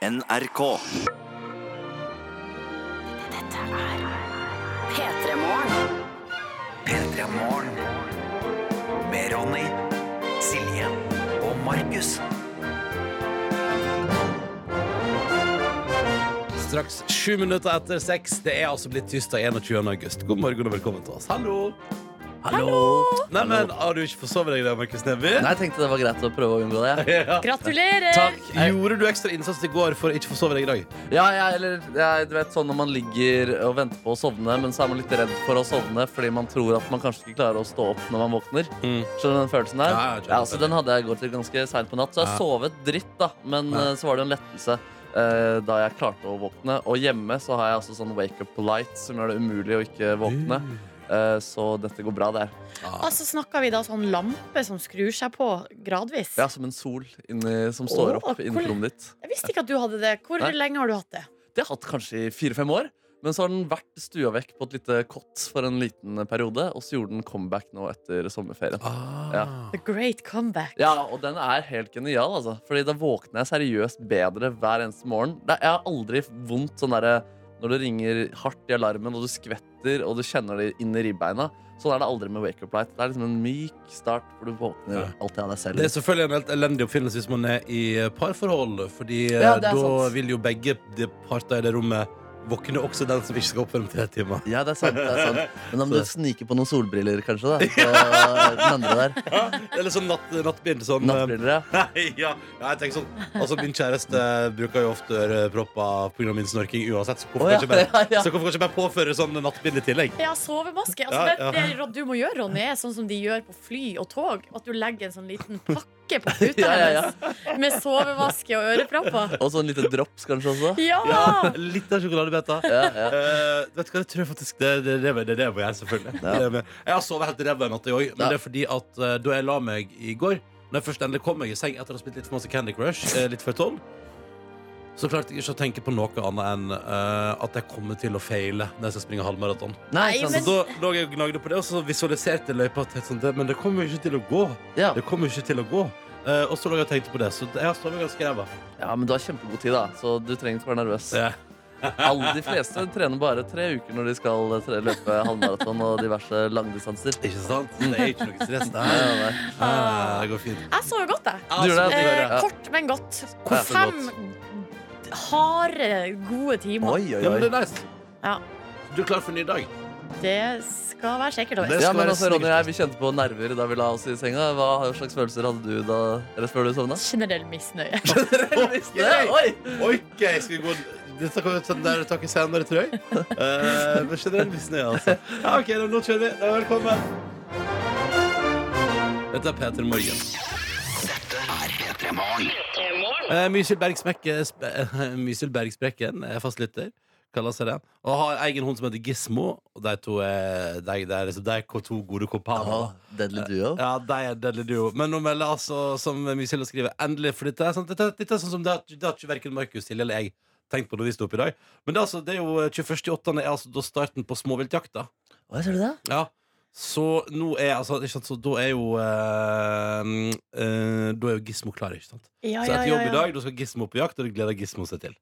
NRK. Dette er P3 Morgen. P3 Morgen. Med Ronny, Silje og Markus. Straks sju minutter etter seks. Det er altså blitt tirsdag 21. august. God morgen og velkommen til oss. Hallo! Hallo! Nei, men Har du ikke forsovet deg i dag, Markus Neby? Nei, jeg tenkte det var greit å prøve å unngå det. Ja. Gratulerer! Takk. Gjorde du ekstra innsats i går for å ikke forsove deg i dag? Ja, jeg, eller, jeg, du vet sånn når man ligger og venter på å sovne, men så er man litt redd for å sovne fordi man tror at man kanskje ikke klarer å stå opp når man våkner. Mm. Skjønner du den følelsen der? Ja, jeg skjønner så Den hadde jeg i går til ganske seint på natt, så jeg Ja. sovet dritt, da. Men Ja. eh, så var det en lettelse. eh, da jeg klarte å våkne. Og hjemme så har jeg altså sånn wake up light som gjør det umulig å ikke våkne. Eh, så dette går bra der. Og så snakker vi da sånn lampe som skrur seg på gradvis? Ja, som en sol inni, som står oh, opp inni rommet ditt. Jeg visste ikke at du hadde det. Hvor Nei. lenge har du hatt det? Det har jeg hatt kanskje i fire-fem år. Men så har den vært stua vekk på et lite kott for en liten periode. Og så gjorde den comeback nå etter sommerferien. Ah. Ja. The great comeback. Ja, og den er helt genial, altså. Fordi da våkner jeg seriøst bedre hver eneste morgen. Jeg har aldri vondt sånn derre når det ringer hardt i alarmen, og du skvetter, og du kjenner det inn i ribbeina. Sånn er det aldri med Wake Up Light. Det er liksom en myk start hvor du våkner Ja. alltid av deg selv. Det er selvfølgelig en helt elendig oppfinnelse hvis man er i eh, parforhold. Fordi eh, Ja, er da sant. vil jo begge de parter i det rommet våkne, også den som ikke skal opp om tre timer. Ja, det er sant. det er sant Men om Så du sniker på noen solbriller, kanskje, da. Så den andre der. Eller sånn natt, nattbind. Sånn, eh, Nattbriller, ja. Nei, ja. ja, jeg tenker sånn Altså, Min kjæreste bruker jo ofte ørepropper pga. min snorking uansett. Så hvorfor, Å, ja, kan ikke bare, ja, ja. så hvorfor kan ikke bare påføre sånn nattbind i tillegg? Ja, sovemaske. Altså, Ja, det, det du må gjøre, Ronny, er sånn som de gjør på fly og tog. At du legger en sånn liten pakke på puta Ja, ja, ja. hennes med sovevaske og ørepropper. Og sånn liten drops, kanskje også. Ja! Ja, Litt av sjokoladebeta. Ja, ja. Eh, vet du hva, det tror jeg faktisk Det det, det, det, det må jeg selvfølgelig. Det er med- Jeg har sovet helt ræva i natt, jeg òg. Men Ja. det er fordi at uh, da jeg la meg i går Når jeg først endelig kom meg i seng etter å ha spilt litt for masse Candy Crush, eh, litt før tolv, så klarte jeg ikke å tenke på noe annet enn eh, at jeg kommer til å feile når jeg skal springe halvmaraton. Nei, Så men- Så da lå jeg og gnagde på det, og så visualiserte jeg løypa til et sånt Men det kommer jo ikke til å gå. ja. Det kommer jo ikke til å gå. Eh, og så lå jeg og tenkte på det, så jeg har sovet ganske ræva. ja, men du har kjempegod tid, da. Så du trenger ikke være nervøs. Ja. Alle de fleste trener bare tre uker når de skal tre, løpe halvmaraton og diverse langdistanser. Ikke sant? Det er ikke noe stress. Nei, Nei. nei, nei. Ah, det går fint. Jeg sover godt, jeg. Du gjør det? Eh, Ja. kort, men godt. Hvor Fem harde, gode timer. Oi, oi, Ja, men det er nice. Ja. Du er klar for en ny dag? Det skal være sikkert. Det Ja, skal men være altså, Ronny og jeg vi kjente på nerver da vi la oss i senga. Hva slags følelser hadde du da rett før du sovna? Generell misnøye. Oi! Ok, skal vi gå Dette kan vi ta der takke senere, tror jeg. Uh, men generell misnøye, altså. Ja, ok, da, nå kjører vi. Da, velkommen. Dette er Peter Morgen. P3 Morgen. Uh, Mysil eh, Mysil Bergsprekken er fastlytter. Kaller seg det. Og har egen hund som heter Gismo. Og de to er, de, de er, liksom, de er to gode kompaner. Ah, deadly duo. Ja, de er deadly duo. Men nå melder altså, som Mysil skriver, endelig For dette er, sånn, dette, dette er sånn som det det har ikke verken Markus til eller jeg tenkt på når vi sto opp i dag. Men det er, altså, det er jo 21.8. er altså da starten på småviltjakta. Hva ser du det? Ja. Så nå er altså ikke sant, Så da er jo eh, eh, Da er jo Gismo klar, ikke sant? Ja, Så ja, etter jobb i ja. dag, da skal Gismo på jakt, og det gleder Gismo seg til.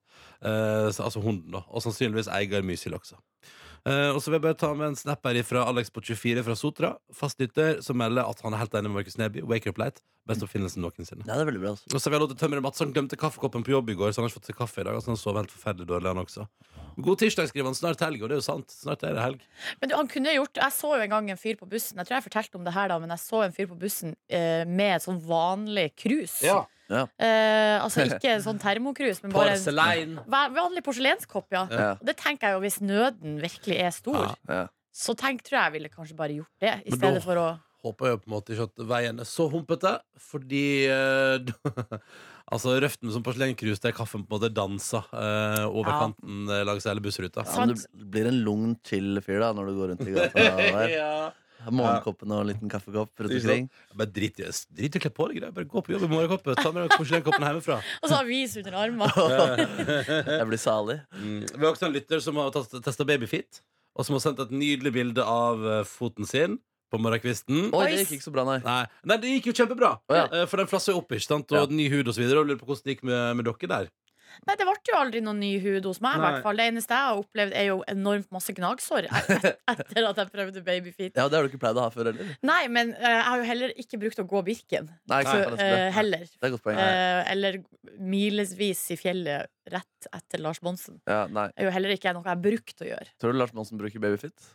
Eh, så, altså hunden, da. Og sannsynligvis eier Mysil også. Eh, og så vil jeg bare ta med en snap her fra Alex på 24 fra Sotra. Fastlytter som melder at han er helt enig med Markus Neby. Wake Up Light. Beste oppfinnelsen noensinne. Ja, det er veldig bra. Altså. Og så har vi lov til Tømrer Mats Han glemte kaffekoppen på jobb i går, så han har ikke fått seg kaffe i dag. Altså han sov helt forferdelig dårlig, han også. God tirsdag, skriver han. Snart helg, og det er jo sant. Snart er det helg. Men du, han kunne gjort Jeg så jo en gang en fyr på bussen. Jeg tror jeg fortalte om det her da Men jeg så en fyr på bussen eh, med sånn vanlig krus. Ja, Eh, altså ikke sånn termokrus, men bare en Porselein. va- vanlig porselenskopp. Ja. Ja. Og det tenker jeg jo hvis nøden virkelig er stor, Ja. Ja. så tenk, tror jeg jeg ville kanskje bare gjort det. I Men stedet for å Håper jeg på en måte ikke at veien er så humpete, fordi eh, Altså Røften som porselenkrus, der kaffen på en måte danser eh, over Ja. kanten eh, langs hele bussruta. Ja, men du blir en lugn, chill fyr da når du går rundt i gata der. ja. Morgenkoppen og en liten kaffekopp rundt Ikke omkring. Bare drit i drit i å kle på deg. greier. Bare gå på jobb i morgenkoppen. Ta med deg porselenkoppen hjemmefra. Og så avis under armene. Jeg blir salig. Mm. Vi har også en lytter som har testa babyfit, og som har sendt et nydelig bilde av eh, foten sin på morgenkvisten. Oi, det gikk ikke så bra, nei. Nei, nei, det gikk jo kjempebra. Å, ja. Eh, For den flassa jo opp, ikke sant? Og Ja. ny hud og så videre. Og lurer på hvordan det gikk med, med dere der. Nei, det ble jo aldri noen ny hud hos meg. i Nei. hvert fall Det eneste jeg har opplevd, er jo enormt masse gnagsår et- etter at jeg prøvde babyfeet. Ja, Det har du ikke pleid å ha før heller. Nei, men eh, jeg har jo heller ikke brukt å gå Birken. Nei, ikke Så, sant, eh, heller. Det er et godt poeng. Eh, eller milevis i fjellet rett etter Lars Monsen. Ja, nei. Det er jo heller ikke noe jeg har brukt å gjøre. Tror du Lars Monsen bruker babyfit?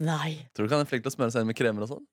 Nei. Tror du ikke han er flink til å smøre seg inn med kremer og sånn?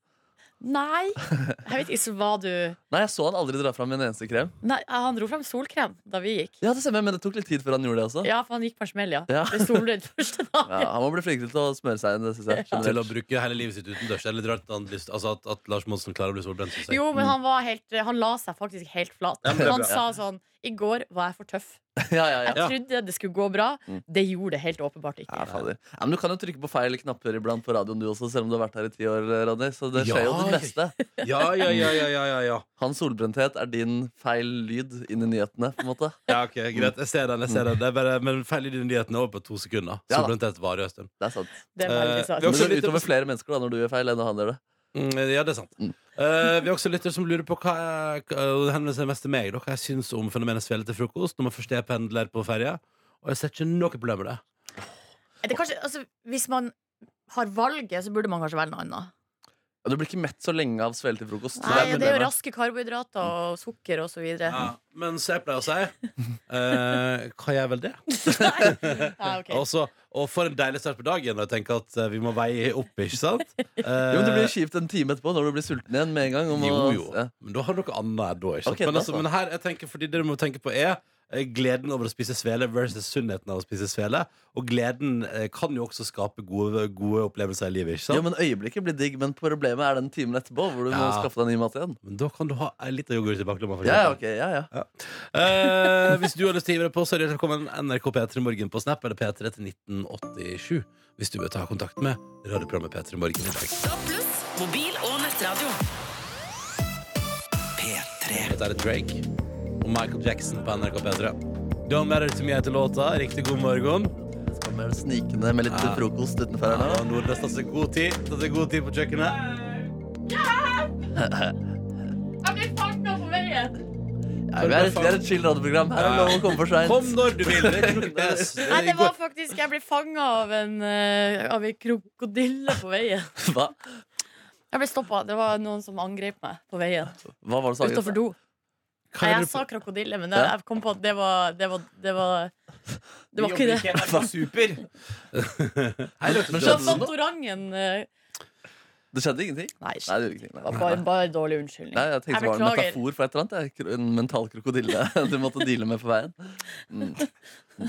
Nei. Jeg vet ikke hva du Nei, jeg så han aldri dra fram en eneste krem. Nei, Han dro frem solkrem da vi gikk. Ja, det stemmer, Men det tok litt tid før han gjorde det også. Ja, for han gikk på en smell, ja. Ja. Ble solbrent første dagen. Ja, han må bli flinkere til å smøre seg inn. Det synes jeg Til å bruke hele livet sitt utendørs. litt rart at, han, altså at, at Lars Monsen klarer å bli solbrent. Jo, men han var helt Han la seg faktisk helt flat. Ja, det er Han sa sånn I går var jeg for tøff. Ja, ja, ja. Jeg trodde det skulle gå bra. Mm. Det gjorde det helt åpenbart ikke. Ja, ja, men Du kan jo trykke på feil knapper iblant på radioen, du også, selv om du har vært her i ti år. Ronny, så det skjer jo det meste. Ja, ja, ja, ja, ja, ja, ja. Hans solbrenthet er din feil lyd inn i nyhetene. på en måte Ja, ok, Greit, jeg ser den. jeg ser den det er bare, Men feil lyd i nyhetene er over på to sekunder. Solbrenthet varer jo en stund. Det er sant. Det er veldig Eh, sant. vi Men det går utover flere mennesker da når du gjør feil, enn når han gjør det. Mm, ja, det er sant. Mm. Uh, vi har også lyttere som lurer på hva jeg, uh, det henvender seg mest til meg, da, hva jeg syns om fenomenet svele til frokost når man først er pendler på ferie. Og jeg ser ikke noe problem med det. Det er kanskje, altså, hvis man har valget, så burde man kanskje velge noe annet. Du blir ikke mett så lenge av svele til frokost. Nei, det er jo raske karbohydrater og sukker videre. Ja, men så jeg pleier å si eh, Hva gjør vel det? Nei, ok. Og, og for en deilig start på dagen når jeg tenker at eh, vi må veie opp, ikke sant? Jo, men Det Eh, blir kjipt en time etterpå når du blir sulten igjen med en gang. om Jo, å- jo. Ja. Men da har du noe annet da. Ikke sant? Okay, men, altså, men her, jeg tenker, fordi det du må tenke på, er eh, gleden over å spise svele versus sunnheten av å spise svele. Og gleden eh, kan jo også skape gode, gode opplevelser i livet. ikke sant? Ja, men Øyeblikket blir digg, men problemet er den timen etterpå hvor du må skaffe deg ny mat igjen. Men da kan du ha litt av yoghurt i baklomma. Ja, Ja, ja, ja, ja. Eh, hvis du har lyst til å hive deg på, så er det velkommen NRK P3 Morgen på Snap eller P3 til 1987. Hvis du vil ta kontakt med radioprogrammet P3 Morgen i dag. Stå pluss, mobil og nettradio. P3 Dette er Drake og Michael Jackson på NRK P3. Don't matter to me heter låta. Riktig god morgen. Skal kommer snikende med litt Ja. frokost utenfor her Ja, nå. Nordnes tar seg god tid. Tar seg god tid på kjøkkenet. Jeg blir fanga på veien! Ja, vi, er et, vi er et chill radioprogram. Her er det lov å komme for seint. Kom når du vil. Nei, det var faktisk Jeg ble fanga av en uh, Av en krokodille på veien. Hva? Jeg ble stoppa. Det var noen som angrep meg på veien. Hva var det? Utenfor do. Hva Nei, jeg sa krokodille, men jeg, jeg kom på at det var Det var, det var, det var Vi jobber ikke i NRK Super. Hei, Dr. Men Så Johnson. Fantorangen eh, Det skjedde ingenting? Nei, Nei, det gjorde ingenting. det var bare, bare dårlig unnskyldning. Nei, jeg tenkte Jeg det var en beklager. metafor for et eller annet. jeg. En mental krokodille du måtte deale med på veien. Mm.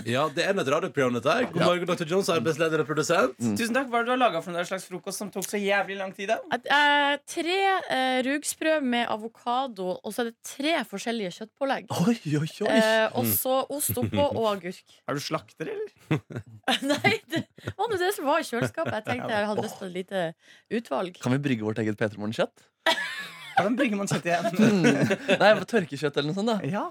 Ja, det er et radioprogram, dette her. God morgen, Dr. Jones, arbeidsleder og produsent. Tusen takk. Hva er det du har laga for noe slags frokost som tok så jævlig lang tid? da? At, eh, tre eh, rugsprø med avokado, og så er det tre forskjellige kjøttpålegg. Oi, oi, oi! Eh, og så ost oppå og agurk. Er du slakter, eller? Nei, det var nå det som var i kjøleskapet. Jeg tenkte jeg hadde lyst på et lite utvalg. Kan vi brygge vårt eget P3 Morgen-kjøtt? Hvordan brygger man kjøtt igjen? Nei, tørkekjøtt eller noe sånt. da Ja,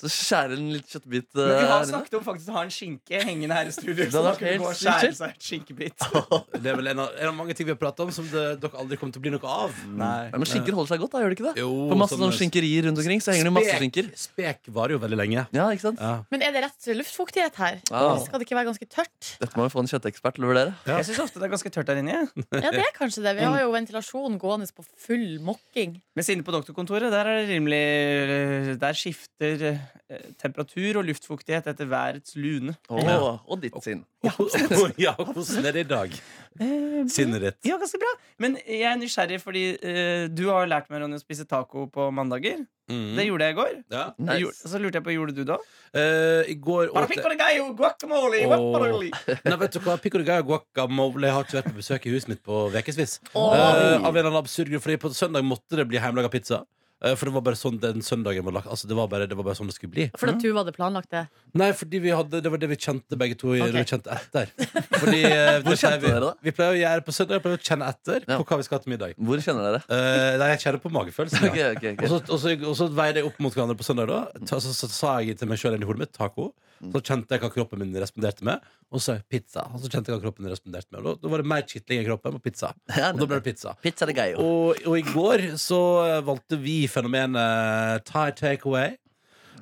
Så skjærer en litt kjøttbit men eh, Vi har snakket om faktisk å ha en skinke hengende her i studio. Det Så da kunne gå og skjære seg et skinkebit. Det er vel en av, en av mange ting vi har pratet om som det, dere aldri kommer til å bli noe av. Nei. Ja, men skinker holder seg godt, da, gjør det ikke det? Jo, På masse sånn- skinkerier rundt omkring så henger det masse skinker. Spek varer jo veldig lenge. Ja, ikke sant? Ja. Men er det rett luftfuktighet her? Ja. Skal det ikke være ganske tørt? Dette må vi få en kjøttekspert til å vurdere. Ja. Jeg syns ofte det er ganske tørt der inne. Ja, det er kanskje det. Vi har jo ventilasjon gående på full mokking. Mens inne på doktorkontoret der er det rimelig Der skifter eh, temperatur og luftfuktighet etter værets lune. Åh, Og ditt sinn. ja, hvordan er det i dag? Eh, Sinnet. Ja, ganske bra. Men jeg er nysgjerrig fordi eh, du har lært meg Ronny, å spise taco på mandager. Mm. Det gjorde jeg i går. Ja. Nice. Jeg gjorde- Så lurte jeg på, gjorde du det òg? Eh, I går åt jeg Gallo, guacamole, Åh. Nei, vet du hva? Pico de gallo guacamole har ikke vært på besøk i huset mitt på ukevis. Oh. Eh, av en eller annen absurd grunn, fordi på søndag måtte det bli hjemmelaga pizza. Eh, for det var bare sånn den søndagen var lagt Altså det var bare, det var bare sånn det skulle bli. For at du hadde planlagt det. Nei, fordi vi hadde, det var det vi kjente begge to. Okay. Vi kjente etter Fordi eh, Hvor kjente vi, dere da? Vi pleier å gjøre på søndag pleier å kjenne etter Ja. på hva vi skal ha til middag. Hvor kjenner dere? Uh, nei, jeg kjenner på magefølelsen. Ok, ja. ok, ok Og så, og, så, veide jeg opp mot hverandre på søndag. da så, sa jeg til meg sjøl i hodet mitt taco. Så kjente jeg hva kroppen min responderte med. Og så pizza. Og så kjente jeg hva kroppen min responderte med. Og da, var det mer kitling i kroppen på pizza. Og da ble det pizza. Pizza det gøy, Og, og i går så valgte vi fenomenet Thai takeaway.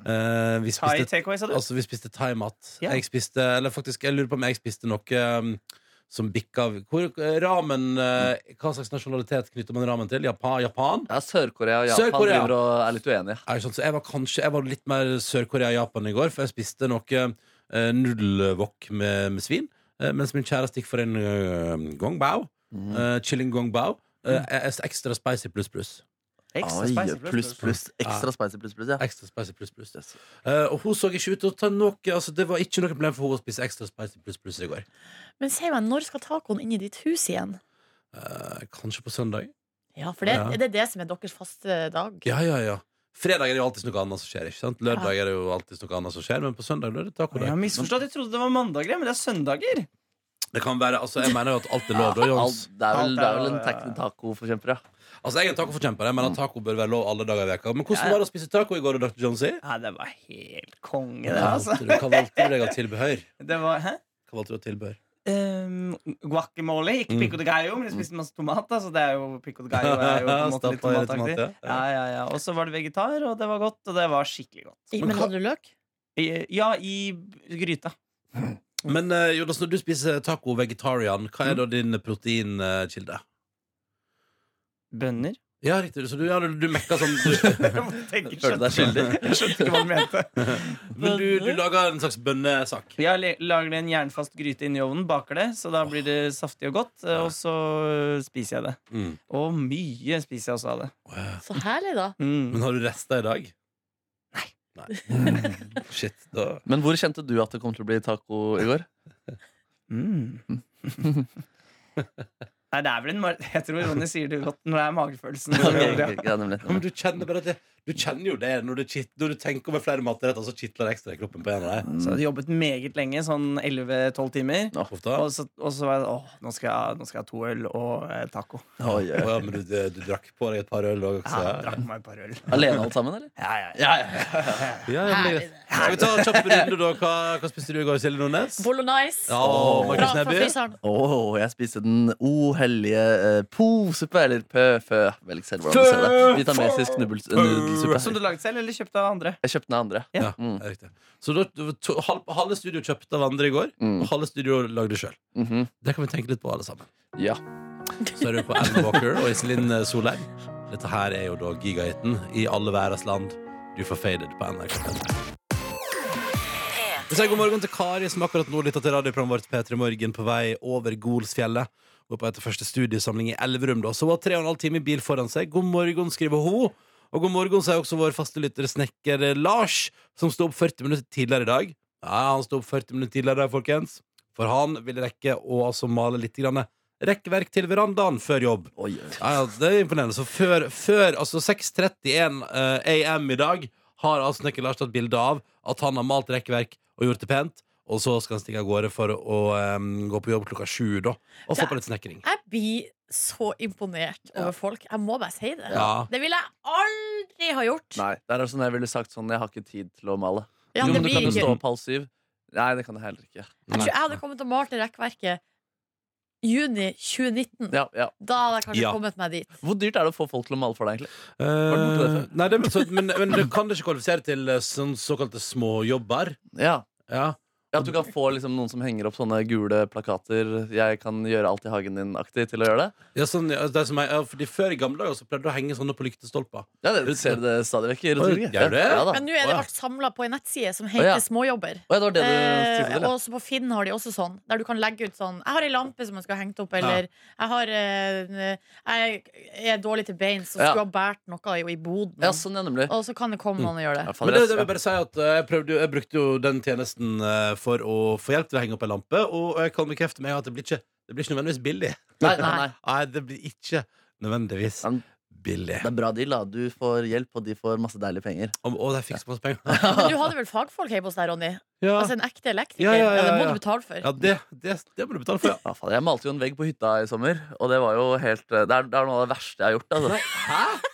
Uh, vi Thai takeaway, sa du? altså, vi spiste thaimat. Yeah. Jeg spiste Eller faktisk, jeg lurer på om jeg spiste noe um, som bikka hvor, Ramen eh, Hva slags nasjonalitet knytter man ramen til? Japan? Japan? Ja, Sør-Korea og Japan Sør-Korea. driver og er litt uenige. Er det sånn, så jeg var kanskje Jeg var litt mer Sør-Korea-Japan i går, for jeg spiste noe uh, nudelwok med, med svin. eh, mens min kjæreste gikk for en uh, gongbao. Mm. Uh, chilling gongbao. Uh, ekstra spicy pluss pluss. Ekstra spicy pluss, pluss. Ekstra spicy pluss, pluss, ja. Ekstra spicy pluss pluss. Uh, og hun så ikke ut til å ta noe altså, Det var ikke noe problem for henne å spise ekstra spicy pluss pluss i går. Men se meg, når skal tacoen inn i ditt hus igjen? Uh, kanskje på søndag? Ja, for det, Ja. det er det som er deres faste dag. Ja, ja, ja. Fredag er det jo alltid noe annet som skjer. ikke sant? Lørdag er det jo alltid noe annet som skjer, men på søndag er det Jeg har misforstått. Jeg trodde det var mandager, men det er søndager. Det kan være, altså Jeg mener jo at alt er lov. Da, Jons. Alt, det er vel, det er vel en ja, tac- ja. tacoforkjemper, ja. Altså Jeg er en tacoforkjemper. Mener at taco bør være lov alle dager i veka Men hvordan var det å spise taco i går, Dr. Jonesy? Ja, det var helt konge, det, altså. hva valgte du deg av tilbehør? Det var, hæ? Hva valgte du av tilbehør? Um, guacamole, ikke Mm. pico de gallo, men jeg spiste masse tomater. Så det er jo pico de gallo er jo på en måte litt Stappa i litt tomataktig. ja. Ja, ja, ja. Og så var det vegetar, og det var godt. Og det var skikkelig godt. I- Men Men hadde du løk? I, ja, i gryta. Men uh, Jonas, når du spiser taco vegetarian, hva er da din proteinkilde? Bønner. Ja, riktig. Så du, ja, du, du mekka sånn du, Følte deg skyldig. Jeg skjønte ikke hva du mente. Men du, du laga en slags bønnesak? Le- lager en jernfast gryte inn i ovnen, baker det, så da blir det saftig og godt. Og så spiser jeg det. Mm. Og mye spiser jeg også av det. Så herlig, da. Mm. Men har du resta i dag? Nei. Shit, da Men hvor kjente du at det kom til å bli taco i går? Mm. Nei, det er vel en mar Jeg tror Ronny sier det godt når det er magefølelsen. Ok, ok, ja, nemlig, nemlig. Om du kjenner bare at det, Du kjenner jo det når du, når du tenker over flere matretter, så kitler det ekstra i kroppen på en av dem. Så jeg hadde jobbet meget lenge, sånn 11-12 timer. Ofte. Og så, og så var jeg åh, nå skal jeg, nå skal jeg ha to øl og eh, taco. Oi, oi, Å ja, men du, du, du drakk på deg et par øl òg? Ja, jeg drakk meg et par øl. Alene alt sammen, eller? Ja, ja, ja. ja. Skal vi ta en kjapp runde, da? Hva, hva spiste du i går, Silje Nordnes? Bolognese. Ja, Fra, Markus fra fryseren. Åh, jeg spiste den ohellige uh, posuppe, eller pø-fø. Velg selv hvordan du ser det. Vietnamesisk nubbels- Som du lagde selv, eller kjøpte av andre? Jeg kjøpte den andre. Ja, Mm. det er riktig. Så da, du- to, halv, halve studio kjøpte av andre i går, Mm. og halve studio lagde sjøl. Mhm. Det kan vi tenke litt på, alle sammen. Ja. Så er du på Alan Walker og Iselin Solheim. Dette her er jo da gigahiten i alle verdens land. Du får faded på NRK. Vi sier god morgen til Kari, som akkurat nå lytter til radioprogrammet vårt P3 Morgen på vei over Golsfjellet. Går på etter første studiesamling i Elverum, da. Så har tre og en halv time i bil foran seg. God morgen, skriver hun. Og god morgen sier også vår faste lytter snekker eh, Lars, som sto opp 40 minutter tidligere i dag. Ja, han sto opp 40 minutter tidligere i dag, folkens. For han ville rekke å altså male litt grann rekkverk til verandaen før jobb. Oi, oi. Ja, ja, det er imponerende. Så før, før altså 6.31 uh, AM i dag har altså Snekker Lars tatt bilde av at han har malt rekkverk og gjort det pent. Og så skal han stikke av gårde for å um, gå på jobb klokka sju da, og få på litt snekring. Jeg blir så imponert over folk. Jeg må bare si det. Ja. Det ville jeg aldri ha gjort. Nei, det er sånn jeg ville sagt sånn Jeg har ikke tid til å male. Ja, jo, men du blir kan jo stå opp halv syv. Nei, det kan jeg heller ikke. Jeg tror jeg hadde kommet til å male det rekkverket juni 2019. Ja, ja. Da hadde jeg kanskje Ja. kommet meg dit. Hvor dyrt er det å få folk til å male for deg, egentlig? Uh, det nei, det, men, så, men, men det kan det ikke kvalifisere til eh, sånn såkalte småjobber. Ja. Ja. Ja, At du kan få liksom noen som henger opp sånne gule plakater 'Jeg kan gjøre alt i hagen din'-aktig til å gjøre det. Ja, sånn, ja, det er som jeg, ja, fordi Før i gamle dager så pleide du å henge sånne på lyktestolper. Ja, det ser det stadig vekk i det? Ja, da. Men nå er det vært alt samla på en nettside som heter ja. Småjobber. Og ja, det var det du Eh, til, ja. også på Finn har de også sånn, der du kan legge ut sånn Jeg har ei lampe som jeg skal ha hengt opp, eller jeg har eh, Jeg er dårlig til beins og Ja. skulle ha båret noe i, i boden. Ja, sånn, er nemlig. Og så kan det komme noen og gjøre det. Men det, det vil bare si at eh, jeg, prøvde, jeg brukte jo den tjenesten eh, for å få hjelp til å henge opp ei lampe, og jeg kan bekrefte meg at det blir ikke, det blir ikke nødvendigvis billig. Nei, nei, nei. Nei, det blir ikke nødvendigvis Men billig. Det er bra deal, da. Du får hjelp, og de får masse deilige penger. Og, og de fikk så masse penger. Men du hadde vel fagfolk hjemme hos deg, Ronny? Ja, Altså en ekte elektriker? Ja, Ja, ja, ja, det må du betale for. ja det, det, det må du betale for, ja. Ja, jeg malte jo en vegg på hytta i sommer, og det var jo helt Det er, det er noe av det verste jeg har gjort. Altså.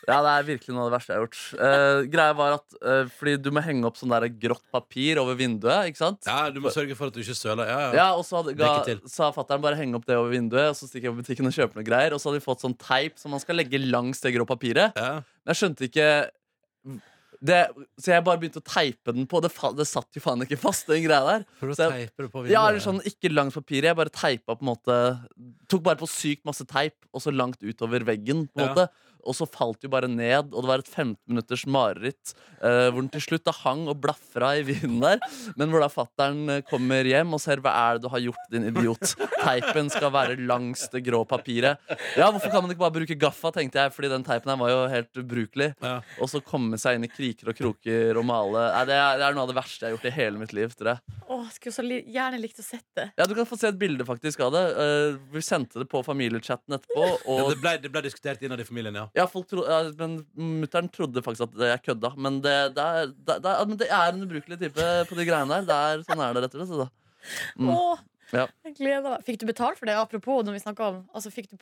Ja, det er virkelig noe av det verste jeg har gjort. Uh, greia var at uh, Fordi du må henge opp sånn der grått papir over vinduet, ikke sant? ja. Du må sørge for at du ikke søler. Ja, ja. Ja, og så hadde, ga, sa fatter'n bare henge opp det over vinduet, og så stikker jeg på butikken og kjøper noe greier. Og så hadde vi fått sånn teip som man skal legge langs det grå papiret. Ja. Men jeg skjønte ikke Det, så jeg bare begynte å teipe den på. Det, det satt jo faen ikke fast, den greia der. For å Så jeg- det på Ja, eller sånn Ikke langt papir. Jeg bare teipa på en måte Tok bare på sykt masse teip, og så langt utover veggen. på en Ja. måte Og så falt jo bare ned, og det var et 15 minutters mareritt. eh, hvor den til slutt da hang og blafra i vinden der. Men hvor da fattern eh, kommer hjem og ser hva er det du har gjort, din idiot. Teipen skal være langs det grå papiret. Ja, Hvorfor kan man ikke bare bruke gaffa, tenkte jeg, fordi den teipen her var jo helt ubrukelig. Ja. Og så komme seg inn i kriker og kroker og male. Nei, det, er, det er noe av det verste jeg har gjort i hele mitt liv. tror jeg Åh, skulle så gjerne likt å sett det. ja, Du kan få se et bilde faktisk av det. Uh, vi sendte det på familiechatten etterpå. Ja, det, ble, det ble diskutert innad i familien, ja. Ja, tro, ja, men Mutter'n trodde faktisk at jeg kødda. Men det, det, er, det, det, er, men er en ubrukelig type på de greiene der. Det er, sånn er det, rett og slett. altså. Mm. Åh, Ja. jeg gleder meg. Fikk du betalt for det? Apropos når vi snakket om Altså, fikk du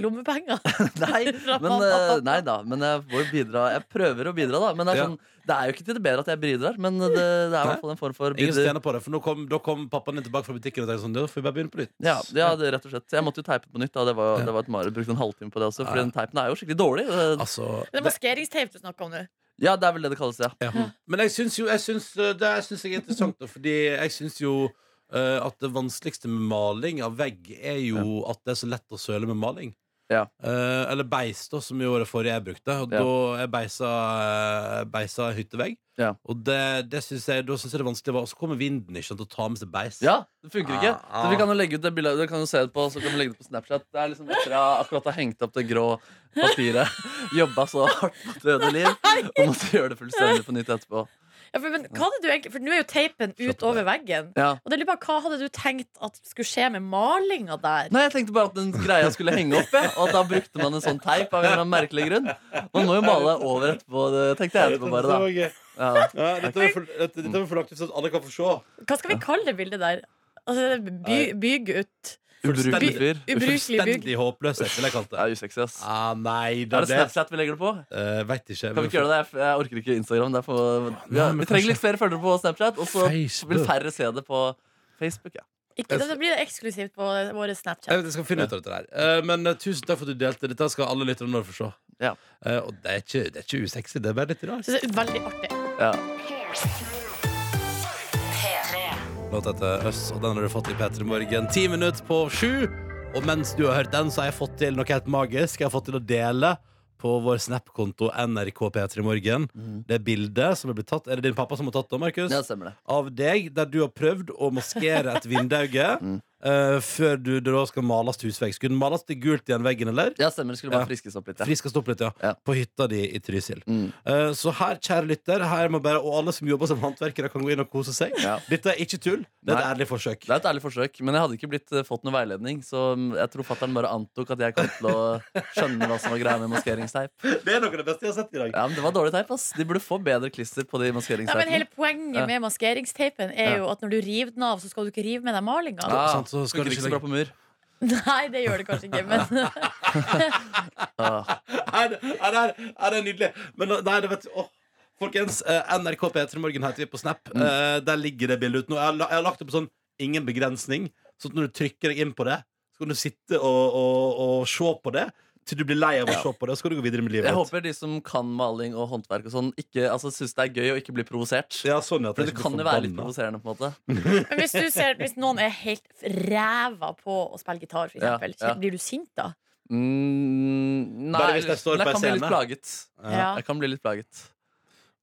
lommepenger? Nei, men, eh, nei da, men jeg får bidra. Jeg prøver å bidra, da. Men det er, Ja. sånn, det er jo ikke til det bedre at jeg bidrar. Men det, det er i hvert fall en form for Ingen stjener på det, for nå kom, da kom pappaen din tilbake fra butikken og tenkte sånn, da får vi bare begynne på nytt. Ja, ja det, rett og slett. Jeg måtte jo teipe på nytt. Da. Det var, det var et mareritt. Brukte en halvtime på det også. for Ja. den teipen er jo skikkelig dårlig. Det- Altså, Det er maskeringsteip du snakker om nå. Ja, det er vel det det kalles, ja. Ja. Men jeg syns jo jeg syns, uh, Det syns jeg er interessant, da, fordi jeg syns jo uh, at det vanskeligste med maling av vegg er jo at det er så lett å søle med maling. Ja. Uh, eller beis, da, som jo det forrige jeg brukte. Og Ja. da jeg beisa, uh, beisa hyttevegg. Ja. Og det, det synes jeg, da syns jeg det er vanskelig. Og så kommer vinden ikke sant, og tar med seg beis. Ja, det funker ikke. Ah, Så vi kan jo legge ut det bildet Dere kan jo se det på Så kan vi legge det på Snapchat. Det er liksom etter jeg akkurat har hengt opp det grå papiret. Jobba så hardt på døde liv og måtte gjøre det fullstendig på nytt etterpå. Ja, for, men, hva hadde du egentlig For nå er jo teipen på utover veggen. Ja. Og det er litt bare, Hva hadde du tenkt at skulle skje med malinga der? Nei, jeg tenkte bare at den greia skulle henge opp, ja. og at da brukte man en sånn teip av en eller annen merkelig grunn. Man må jo male over etterpå, det tenkte jeg etterpå bare, da. Ja. Ja, dette var for, dette, dette var for lagt ut så alle kan få se. Hva skal vi kalle det bildet der? Altså, by, bygutt. Ubrukelig fyr. Ubrukelig bygg. Fullstendig håpløshet, ville jeg kalt Det det. er usexy, ass. Ah, nei da, Er det Snapchat vi legger det på? Uh, Vet ikke. Kan vi ikke gjøre det? Jeg, jeg orker ikke Instagram. Det er for, vi, har, vi trenger litt flere følgere på Snapchat, og så Facebook. vil færre se det på Facebook. Ja. Ikke, da blir det eksklusivt på våre Snapchat. Jeg, vet, jeg skal finne ut av dette der. Eh, men eh, tusen takk for at du delte. Dette skal alle lytterne nå få se. Ja. Eh, og det er, ikke, det er ikke usexy, det er bare litt rart. Så det er veldig artig. Ja. Låt heter Øss, og den har du fått i P3 Morgen. Ti minutter på sju. Og mens du har hørt den, så har jeg fått til noe helt magisk. Jeg har fått til å dele på vår Snap-konto NRK P3 Morgen. Det bildet som er blitt tatt Er det din pappa som har tatt det, Markus? ja, stemmer det. Av deg, der du har prøvd å maskere et vindauge eh, før du det da skal males til husvegg. Skulle den males til gult igjen veggen, eller? Ja, stemmer. Det skulle bare Ja. friskes opp litt. Ja. Friskast opp litt, ja. Ja. På hytta di i Trysil. Mm. Eh, så her, kjære lytter, her må bare, og alle som jobber som håndverkere, kan gå inn og kose seg. Ja. Dette er ikke tull. Det er et Nei. ærlig forsøk. Det er et ærlig forsøk, men jeg hadde ikke blitt, eh, fått noe veiledning. Så mm, jeg tror fatter'n bare antok at jeg kom til å skjønne hva som var greia med maskeringsteip. Det er noe av det beste jeg har sett i dag. Ja, men Det var dårlig teip. ass De burde få bedre klister på de Ja, men maskeringsteipene. hele poenget Ja. med maskeringsteipen er jo at når du river den av, så skal du ikke rive med deg malinga. Ja. sant, så skal funker det ikke så bra på mur. Nei, det gjør det kanskje ikke, men Ah. Er det, er det, er det nydelig? Men nei, det vet du åh. Folkens, eh, NRK P3 Morgen heter vi på Snap. Mm. Eh, der ligger det bildet ut nå. Jeg har, la- jeg har lagt det på sånn ingen begrensning. Så at når du trykker deg inn på det, så kan du sitte og, og, og se på det til du blir lei av å se på det. Og så skal du gå videre med livet Jeg håper de som kan maling og håndverk og sånn, ikke altså, syns det er gøy å ikke bli provosert. Ja, sånn, at For det kan jo være litt provoserende. på en måte Men hvis, du ser, hvis noen er helt ræva på å spille gitar, for eksempel, ja. blir du sint da? mm, Nei, jeg jeg kan. Ja. Jeg kan bli litt plaget.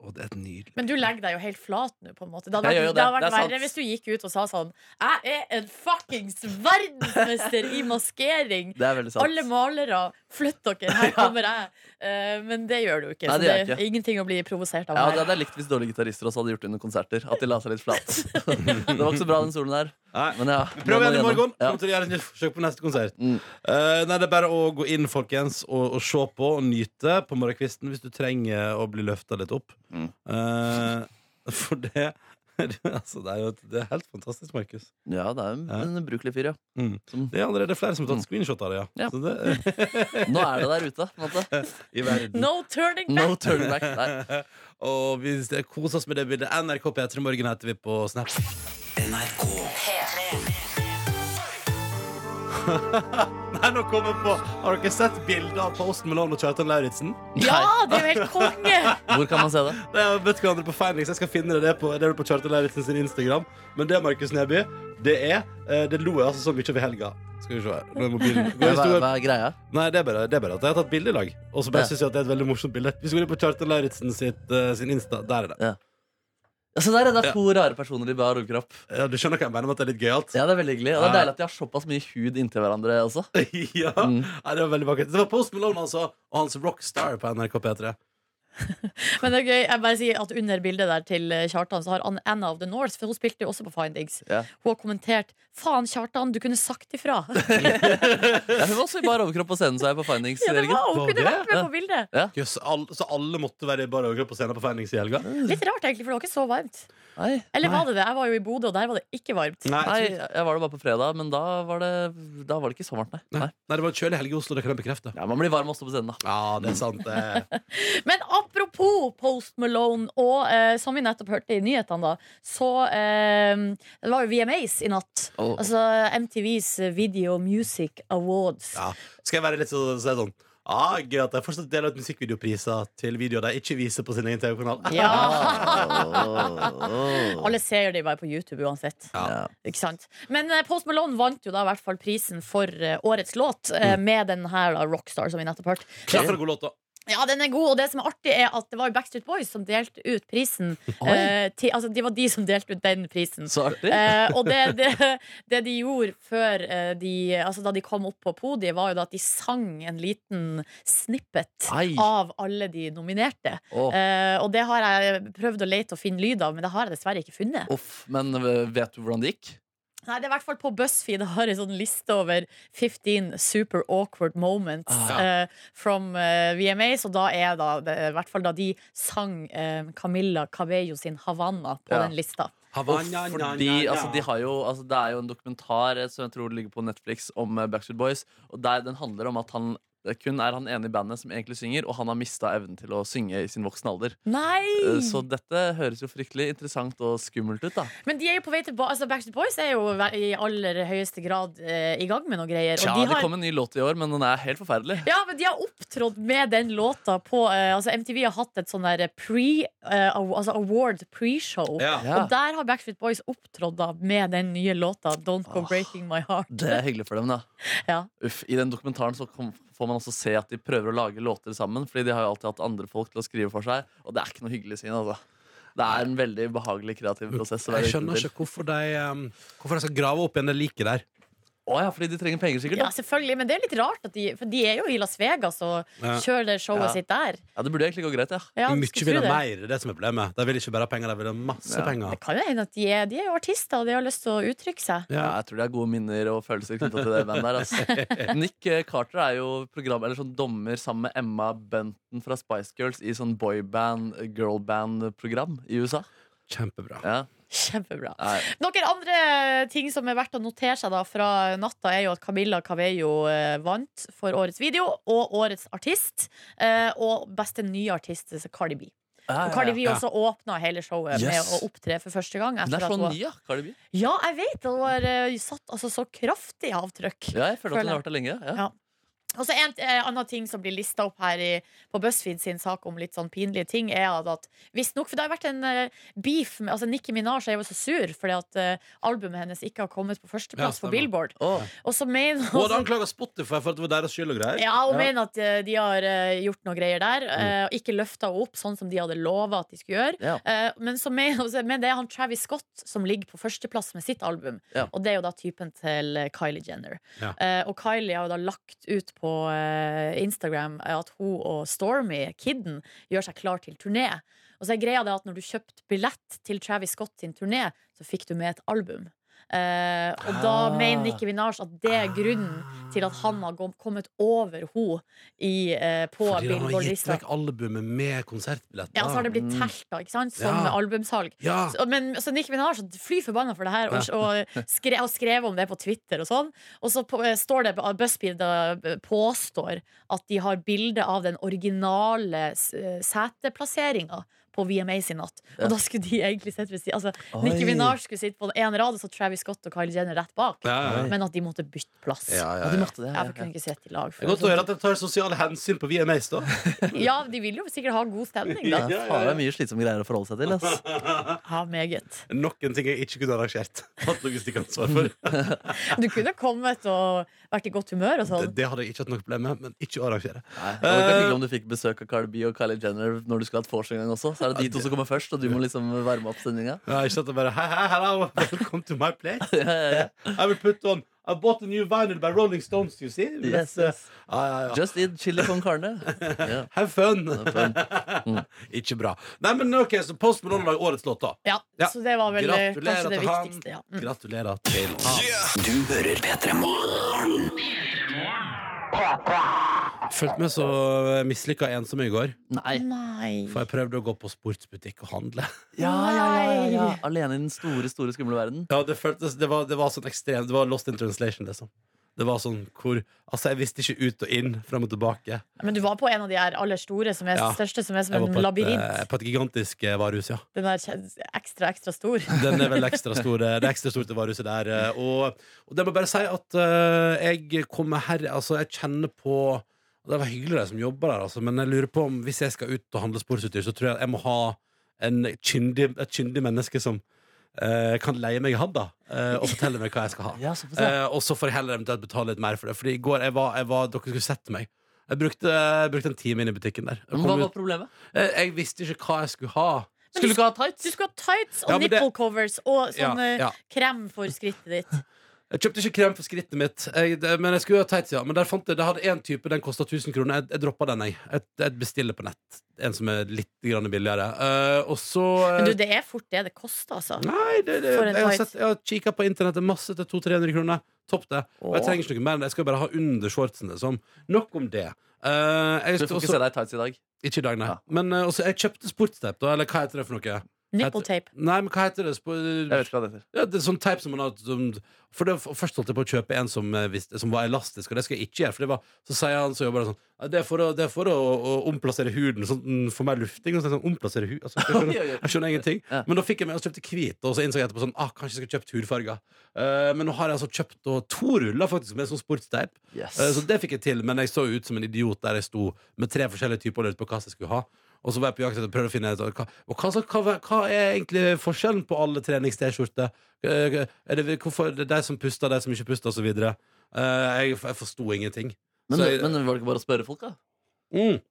Å, det er nydelig. Men du legger deg jo helt flat nå, på en måte. Det hadde vært, gjør det hadde vært Det er sant. verre hvis du gikk ut og sa sånn Jeg er en fuckings verdensmester i maskering! Det er veldig sant. Alle malere, flytt dere, her kommer jeg. Eh, men det gjør du ikke. Nei, det så det er ikke. ingenting å bli provosert av Ja, det hadde jeg likt hvis dårlige gitarister også hadde gjort det under konserter. At de la seg litt flat. det var ikke så bra, den solen der. Nei. Men ja, Prøv igjen i morgen. Kommer til å gjøre et nytt forsøk på neste konsert. Mm. Eh, nei, Det er bare å gå inn folkens og, og se på og nyte på morgenkvisten hvis du trenger å bli løfta litt opp. Mm. Eh, for det altså, det, er jo, det er helt fantastisk, Markus. ja, det er en, Ja. en ubrukelig fyr, ja. Mm. Det er allerede flere som har tatt screenshot av det. Ja. Ja. Så det, Nå er det der ute. på en måte i. No turning back! No turning back. Og vi koser oss med det bildet. NRK P3 Morgen heter vi på Snap. NRK Nei, nå kom jeg på Har dere sett bilder av Post Malone og Kjartan Lauritzen? Ja, det er jo helt konge! Hvor kan man se det? Nei, har vet hverandre på Findings. Jeg skal finne det, det på, det er på Kjartan Lauritzen sin Instagram. Men det, Markus Neby, det er eh, Det lo jeg altså så mye over helga. Skal vi se her. Nå er mobilen Hva, er, hva er greia? Nei, det er, bare, det er bare at jeg har tatt bilde i lag. Og så bare Ja. synes jeg at det er et veldig morsomt bilde. Vi skal gå inn på Kjartan Lauritzen sitt, eh, sin Insta. Der er det. Ja, så der er det to rare personer i bar overkropp. Ja, du skjønner hva jeg mener med at det er litt gøyalt? Ja, det er veldig hyggelig Og det er Ja. deilig at de har såpass mye hud inntil hverandre også. ja. Mm. Nei, det var veldig vakkert. Det var Post Malone altså, og hans Rockstar på NRK P3. Men det er gøy, jeg bare sier at under bildet der til eh, Kjartan Så har Anna of the North For hun spilte jo også på Findings Ja. Hun har kommentert Faen Kjartan, du kunne sagt ifra Ja, hun var også i bar overkropp på scenen, så jeg på Findings. Ja, det Jørgen. var, hun kunne vært med på bildet Jøss, all, så alle måtte være i bare overkropp på scenen på Findings i helga? Litt rart egentlig, for det var ikke så varmt Nei. Eller var det det? Jeg var jo i Bodø, og der var det ikke varmt Nei, Nei, jeg var det bare på fredag, men da var det, da var det ikke så varmt, nei. nei. nei. Det var kjølig helg i Oslo, det kan jeg bekrefte. Ja, Man blir varm også på scenen, da. Ja, det er sant. Det. Men apropos Post Malone, og eh, som vi nettopp hørte i nyhetene, da, så eh, Det var jo VMAs i natt. Oh. Altså MTVs Video Music Awards. Ja. Skal jeg være litt så, så det sånn ah, Gøy at de fortsatt deler ut musikkvideopriser til videoer de ikke viser på sin egen TV-kanal. Ja. Alle ser de bare på YouTube uansett. Ja. Ikke sant? Men eh, Post Malone vant jo da i hvert fall prisen for eh, årets låt mm. med den her da, Rockstar, som vi nettopp hørte. Klart for en god låt, da. Ja, den er god, og det som er artig, er at det var jo Backstreet Boys som delte ut prisen. Eh, til, altså, de var de som delte ut den prisen. Så artig. Eh, og det, det, det de gjorde før eh, de, altså da de kom opp på podiet, var jo da at de sang en liten snippet Ai. av alle de nominerte. Oh. Eh, og det har jeg prøvd å lete og finne lyd av, men det har jeg dessverre ikke funnet. Uff, men øh, vet du hvordan det gikk? Nei, det er i hvert fall på BuzzFeed Jeg har en sånn liste over 15 super awkward moments Ah. eh, from uh, VMAs, og da er da, det, er i hvert fall da de sang uh, Camilla Cabello sin Havanna på Ja. den lista. Havana, Fordi altså, de har jo, altså, Det er jo en dokumentar eh, som jeg tror ligger på Netflix om eh, Backstreet Boys. Og der Den handler om at han det kun er han ene i bandet som egentlig synger, og han har mista evnen til å synge i sin voksne alder. Nei! Eh, Så dette høres jo fryktelig interessant og skummelt ut, da. Men de er jo på vei tilbake altså Backstreet Boys er jo i aller høyeste grad eh, i gang med noe greier. Tja, og de det kom en ny låt i år, men den er helt forferdelig. ja, men de har opptrådt med den låta på eh, altså MTV har hatt et sånn der pre eh, altså award pre-show. Ja. Ja. Og der har Backstreet Boys opptrådt da med den nye låta Don't Go Breaking My Heart. Det er hyggelig for dem, da. Ja. Uff, I den dokumentaren så kom, får man også se at de prøver å lage låter sammen. Fordi de har jo alltid hatt andre folk til å skrive for seg, og det er ikke noe hyggelig syn. Altså. Det er en veldig behagelig kreativ prosess. Jeg skjønner ikke hvorfor de, um, hvorfor de skal grave opp igjen det liket der. Å ja, fordi de trenger penger, sikkert. Ja, selvfølgelig, men det er litt rart, at de, for de er jo i Las Vegas og Ja. kjører det showet Ja. sitt der. Ja, Det burde egentlig gå greit, ja. Ja, du Mye skulle vil tro ha det. mer, det er det som er problemet. De vil ikke bare ha penger, de vil ha masse Ja. penger. Det kan jo hende at de er, de er jo artister, og de har lyst til å uttrykke seg. Ja, Ja. jeg tror det er gode minner og følelser knytta til det bandet der. Altså. Nick eh, Carter er jo program, eller sånn dommer sammen med Emma Bunton fra Spice Girls i sånn boyband, girlband-program i USA. Kjempebra. Ja. Kjempebra. Nei, Noen andre ting som er verdt å notere seg da fra natta, er jo at Camilla Cabello eh, vant for årets video og årets artist. Eh, og beste nye artist, så Cardi B. Ja, Og Cardi B ja. også åpna hele showet med å opptre for første gang. Den er så hun ny, ja. Cardi B. Ja, jeg vet det! Hun har eh, satt altså, så kraftig avtrykk. Ja, jeg føler at hun har vært der lenge. Ja. Ja. Og så En eh, annen ting som blir lista opp her i, på BuzzFeed sin sak om litt sånn pinlige ting, er at, visstnok For det har vært en eh, beef med altså Nicki Minaj er jo så sur fordi at eh, albumet hennes ikke har kommet på førsteplass for på Billboard. Oh. Og så mener Hun hadde anklaga Spotify for at det var deres skyld og greier. ja, hun Ja. mener at eh, de har eh, gjort noe greier der. eh, og ikke løfta henne opp sånn som de hadde lova at de skulle gjøre. Ja. Eh, men, så mener, men det er han Travis Scott som ligger på førsteplass med sitt album. Ja. Og det er jo da typen til Kylie Jenner. Ja. Eh, og Kylie har jo da lagt ut på eh, Instagram at hun og Stormy, kidden, gjør seg klar til turné. Og så er greia det at når du kjøpte billett til Travis Scott sin turné, så fikk du med et album. Eh, og da Ah. mener Nikki Minaj at det er grunnen til at han har kommet over henne i, eh, på Fordi han har gitt Billboard-lista. vekk albumet med konsertbilletter. Ja, så har det blitt telta, ikke sant? Som Ja. albumsalg. Ja. Så, men så Nikki Minaj fly forbanna for det her, og, og skre, har skrevet om det på Twitter og sånn. Og så på, uh, står det at BuzzFeed eh, påstår at de har bilde av den originale eh, seteplasseringa på VMAs i natt. Ja. Og da skulle de egentlig sitte ved siden Altså, Oi. Nicki Minaj skulle sitte på én rad, og så Travis Scott og Kylie Jenner rett bak. Ja, ja, ja. Men at de måtte bytte plass. Ja, ja, Ja, de måtte det. Ja, Ja, for kunne ikke sitte i lag. Det er godt å høre at de tar sosiale hensyn på VMAs, da. Ja, de vil jo sikkert ha god stemning, da. Ja, det er mye slitsomme greier å forholde seg til. Ass. Ja, meget. Nok en ting jeg ikke kunne arrangert. Hatt logistikkansvar for. Du kunne kommet og vært i godt humør og sånn. det hadde jeg ikke hatt noe problem med, men ikke å arrangere. Nei, det var hyggelig om du fikk besøk av Carl B og Kylie Jenner når du skulle ha et vors en gang også. Så er det de to som kommer først, og du må liksom varme opp sendinga. Ja, ikke sant? det bare Hei, hei, hello, welcome to my place. I will put on I bought a new vinyl by Rolling Stones, you see. Yes, Let's, uh, yes. ja, ja, ja. Just eat chili con carne. Yeah. Have fun. Have fun. ikke bra. Nei, men ok, så Post Malone lager årets låt, da. Ja, Ja. så det var vel eh, Gratulerer kanskje det han. viktigste. Ja. Mm. Gratulerer til han. Du hører P3 Morgen. Følte meg så mislykka ensom i går. Nei. Nei. For jeg prøvde å gå på sportsbutikk og handle. Ja, ja, ja, ja, ja. Alene i den store, store, skumle verden. Ja, Det føltes, det var, det var sånn ekstremt Det var lost in translation, liksom. Det var sånn hvor Altså, jeg visste ikke ut og inn, frem og tilbake. Men du var på en av de her aller store, som er Ja. største, som er som en labyrint. på et gigantisk eh, varehus, ja. Den er ekstra, ekstra stor. Den er vel ekstra stor. eh, Det er ekstra stort det varehuset der. Og, og det må bare si at uh, jeg kommer her Altså, jeg kjenner på Det var hyggelig de som jobber der, altså, men jeg lurer på om hvis jeg skal ut og handle sportsutstyr, så tror jeg at jeg må ha en kyndig, et kyndig menneske som eh, kan leie meg i handa eh, og fortelle meg hva jeg skal ha. Ja, så. Eh, og så får jeg heller eventuelt betale litt mer for det. Fordi i går jeg var, jeg var, dere skulle sett meg. Jeg brukte, jeg brukte en time inn i butikken der. Hva var ut, problemet? eh, jeg visste ikke hva jeg skulle ha. Skulle du ikke ha tights? Du skulle ha tights og Ja, nipple det- covers og sånn Ja, eh, ja. krem for skrittet ditt. Jeg kjøpte ikke krem for skrittet mitt, jeg, det, men jeg skulle ha tights, ja. Men der fant jeg, det hadde én type, den kosta 1000 kroner. Jeg, jeg droppa den, jeg. Jeg, jeg bestiller på nett. En som er litt grann billigere. Uh, og så Men du, det er fort det det koster, altså. Nei, det, det, For en jeg har, sett, jeg har kikka på internettet masse til 200-300 kroner. Topp det. Og jeg trenger ikke noe mer. Jeg skal bare ha under shortsen. Liksom. Nok om det. Uh, jeg, Du får ikke også- se deg i tights i dag. ikke i dag, nei. Ja. Men uh, også, jeg kjøpte sportsteip, da. Eller hva heter det for noe? Nipple tape. Nei, men hva heter det? Jeg vet hva det heter. ja, det er sånn teip som man har som, For det, Først holdt jeg på å kjøpe en som, eh, som var elastisk, og det skal jeg ikke gjøre. For det var, så sier han som jobber der sånn Det er for å, det er for å, å omplassere huden, sånn for den mer lufting. Og sånn, omplassere hud altså, jeg, skjønner, jeg skjønner ingenting. Ja. Men da fikk jeg med og kjøpte hvit, og så innså jeg etterpå sånn ah, kanskje jeg skulle kjøpt hudfarger. Uh, men nå har jeg altså kjøpt da, to ruller faktisk med sånn sportsteip. Yes. Uh, Så det fikk jeg til, men jeg så ut som en idiot der jeg sto med tre forskjellige typer og lurte på hva jeg skulle ha. Og så var jeg på jakt etter prøvde å finne ut hva, hva, hva, hva er egentlig forskjellen på alle trenings-T-skjorter. Eh, Er det, hvorfor er det de som puster, de som ikke puster, osv.? Jeg, jeg forsto ingenting. Men, jeg- men var det ikke bare å spørre folk, da? Mm.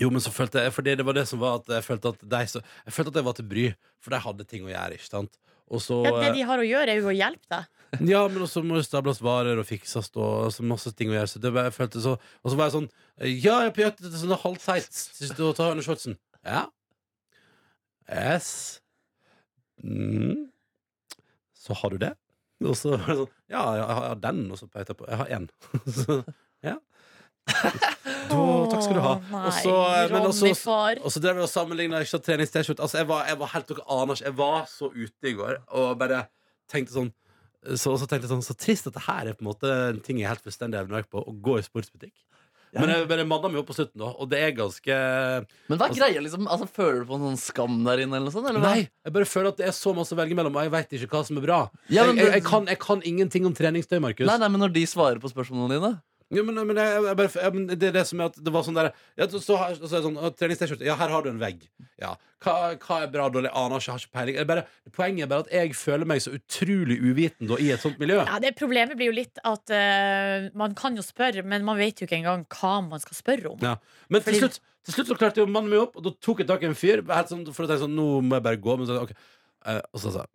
Jo, men så følte jeg Fordi det var det som var at jeg følte at de så, Jeg følte at jeg var til bry, for de hadde ting å gjøre, ikke sant? Og så Ja, det de har å gjøre, er jo å hjelpe deg. Ja, men også må det stables varer og fikses og så masse ting å gjøre. Så det var, jeg følte så Og så var jeg sånn Ja, jeg er på jakt etter sånne halvtights. Syns du å ta under shortsen? Ja. Yes. Mm. Så har du det? Og så var det sånn Ja, jeg har den, og så pekte jeg på Jeg har én. Så ja. Da, takk skal du ha. Å, Og så, men også- drev jeg og sammenligna trenings-T-skjorte. Altså, jeg, var- jeg var helt Dere aner ikke. Jeg var så ute i går og bare tenkte sånn så, så tenkte jeg sånn Så trist at det her er på en måte en ting jeg er helt fullstendig evner på. Å gå i sportsbutikk. Men jeg, men jeg manna meg opp på slutten, da, og det er ganske Men hva er Altså- greia, liksom? Altså, Føler du på en sånn skam der inne, eller noe sånt? Eller hva? Nei, jeg bare føler at det er så masse å velge mellom, og jeg veit ikke hva som er bra. Ja, men- jeg, jeg, jeg, kan, jeg kan ingenting om treningstøy, Markus. Nei, nei, men når de svarer på spørsmålene dine Ja, men, men, jeg, jeg bare, jeg, men det er det som er at det var sånn der ja, så, så, så er det sånn, Treningst-T-skjorte. Ja, her har du en vegg. Ja. Hva, hva er bra og dårlig? Aner ikke, har ikke peiling. Bare, poenget er bare at jeg føler meg så utrolig uviten da, i et sånt miljø. Ja, det Problemet blir jo litt at uh, man kan jo spørre, men man vet jo ikke engang hva man skal spørre om. Ja. Men til Fordi- slutt, til slutt så klarte jo mannen min meg opp, og da tok jeg tak i en fyr. Helt sånn, for å tenke sånn, nå må jeg bare gå men så, okay. Uh, Og så sa jeg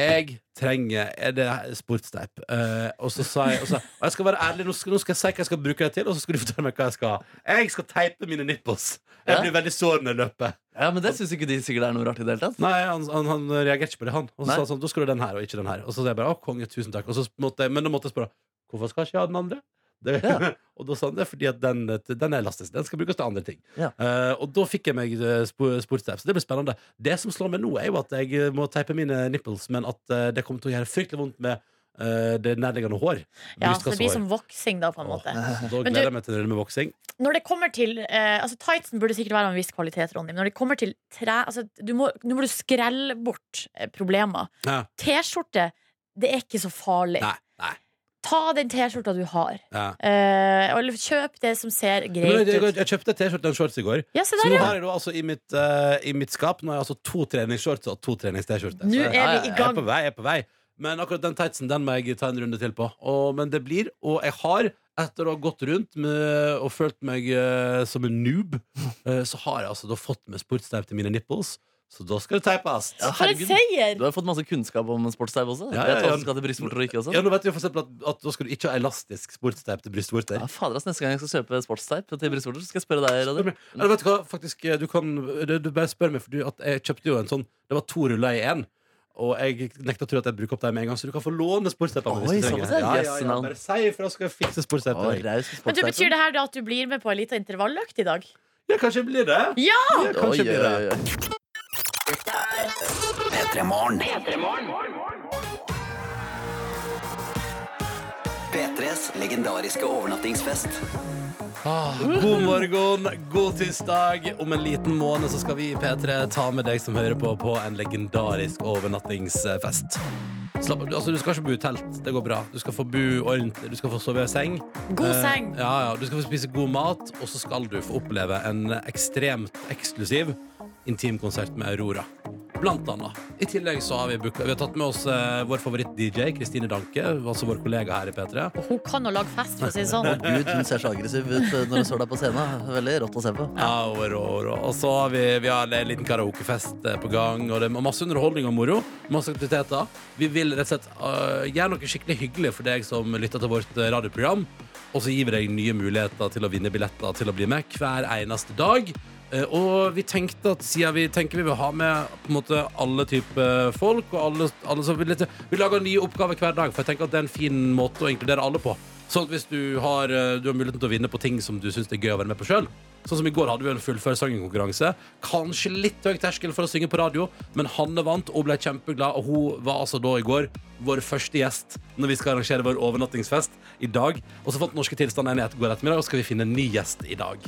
jeg trenger Er det sportsteip? Eh, og så sa jeg og, så, og jeg skal være ærlig, nå skal, nå skal jeg si hva jeg skal bruke det til, og så skal du fortelle meg hva jeg skal ha. Jeg skal teipe mine nipples. Jeg blir veldig sår når jeg løper. Ja, men Det syns ikke de sikkert er noe rart i det hele tatt. Nei, han, han, han reagerte ikke på det, han. Og så Nei. sa han sånn, da skal du ha den her, og ikke den her. Og så sa jeg bare, å konge, tusen takk. Og så måtte jeg, men da måtte jeg spørre, hvorfor skal jeg ikke ha den andre? Det, Ja. og da sa han det fordi at den, den er elastisk. Den skal brukes til andre ting. Ja. Uh, og da fikk jeg meg uh, sportsteip. Så det blir spennende. Det som slår meg nå, er jo at jeg eh, må teipe mine nipples, men at eh, det kommer til å gjøre fryktelig vondt med uh, det nærliggende hår. Ja, så det blir som voksing, da, på en måte. Åh, Da gleder jeg meg til det med voksing. Når det kommer til uh, altså Tightsen burde sikkert være av en viss kvalitet, Ronny. Men når det kommer til tre altså, du må, Nå må du skrelle bort eh, problemer. Ja. T-skjorte, det er ikke så farlig. Nei. Ta den T-skjorta du har. Ja. Eh, eller kjøp det som ser jeg, greit jeg, ut. jeg kjøpte T-skjorte og shorts i går. Ja, Så der, nå ja. har jeg da altså i mitt, uh, i mitt skap Nå har jeg altså to treningsshorts og to trenings-T-skjorter. Nå er jeg- vi i Jeg er på vei, jeg er på vei. Men akkurat den tightsen den må jeg ta en runde til på. Og, men det blir, og jeg har, etter å ha gått rundt med, og følt meg uh, som en noob, uh, så har jeg altså da fått med sportsteip til mine nipples. Så da skal det teipes. Ja, For en herregud. seier! Du har fått masse kunnskap om sportsteip også. Ja, ja, Vet du hva ja. som skal til brystvorter og ikke også. Ja, nå vet vi for eksempel at, at da skal du ikke ha elastisk sportsteip til brystvorter. Ja, fader, ass, Neste gang jeg skal kjøpe sportsteip til brystvorter, så skal jeg spørre deg. Spør Radde. meg. Eller vet du hva, faktisk eh, Du kan Du, du bare spør meg, for du, at jeg kjøpte jo en sånn Det var to ruller i én. Og jeg nekter å tro at jeg bruker opp dem med en gang, så du kan få låne sportsteipene Oi, hvis du trenger. såpass, ja. Ja, ja, Yes, ja, navn. bare si ifra, så skal jeg fikse Å, raus Men du, sportsteip. Betyr det her da at du blir med på en liten intervalløkt i dag? Ja, kanskje blir det. Ja! Ja, kanskje Oi, blir oi, det. oi. P3 Morgen. P3s legendariske overnattingsfest. Ah, god morgen, god tirsdag. Om en liten måned så skal vi i P3 ta med deg som hører på, på en legendarisk overnattingsfest. Slapp, altså, du skal ikke bo i telt. Det går bra. Du skal få bo ordentlig. Du skal få sove i seng. God Eh, seng. ja, ja. Du skal få spise god mat, og så skal du få oppleve en ekstremt eksklusiv intimkonsert med Aurora. Blant annet. I tillegg så har vi, booka- vi har tatt med oss eh, vår favoritt-DJ, Kristine Danke, altså vår kollega her i P3. Og hun kan jo lage fest, for å si det sånn. Gud, hun ser så aggressiv ut eh, når hun står der på scenen. Veldig rått å se på. Ja, og, rå. og så har vi, vi har en liten karaokefest eh, på gang, og det er masse underholdning og moro. Masse aktiviteter. Vi vil rett og slett øh, gjøre noe skikkelig hyggelig for deg som lytter til vårt eh, radioprogram. Og så gir vi deg nye muligheter til å vinne billetter til å bli med hver eneste dag. Eh, Og vi tenkte at siden vi tenker vi vil ha med på en måte alle typer folk, og alle, alle som vil vi lager nye oppgaver hver dag, for jeg tenker at det er en fin måte å inkludere alle på. Sånn at hvis du har, eh, du har muligheten til å vinne på ting som du syns er gøy å være med på sjøl, Sånn som I går hadde vi en fullfør sangenkonkurranse. Kanskje litt høy terskel for å synge på radio, men Hanne vant og ble kjempeglad. Og hun var altså da i går vår første gjest når vi skal arrangere vår overnattingsfest i dag. Og så fant Norske Tilstand enighet går ettermiddag, og skal vi finne en ny gjest i dag.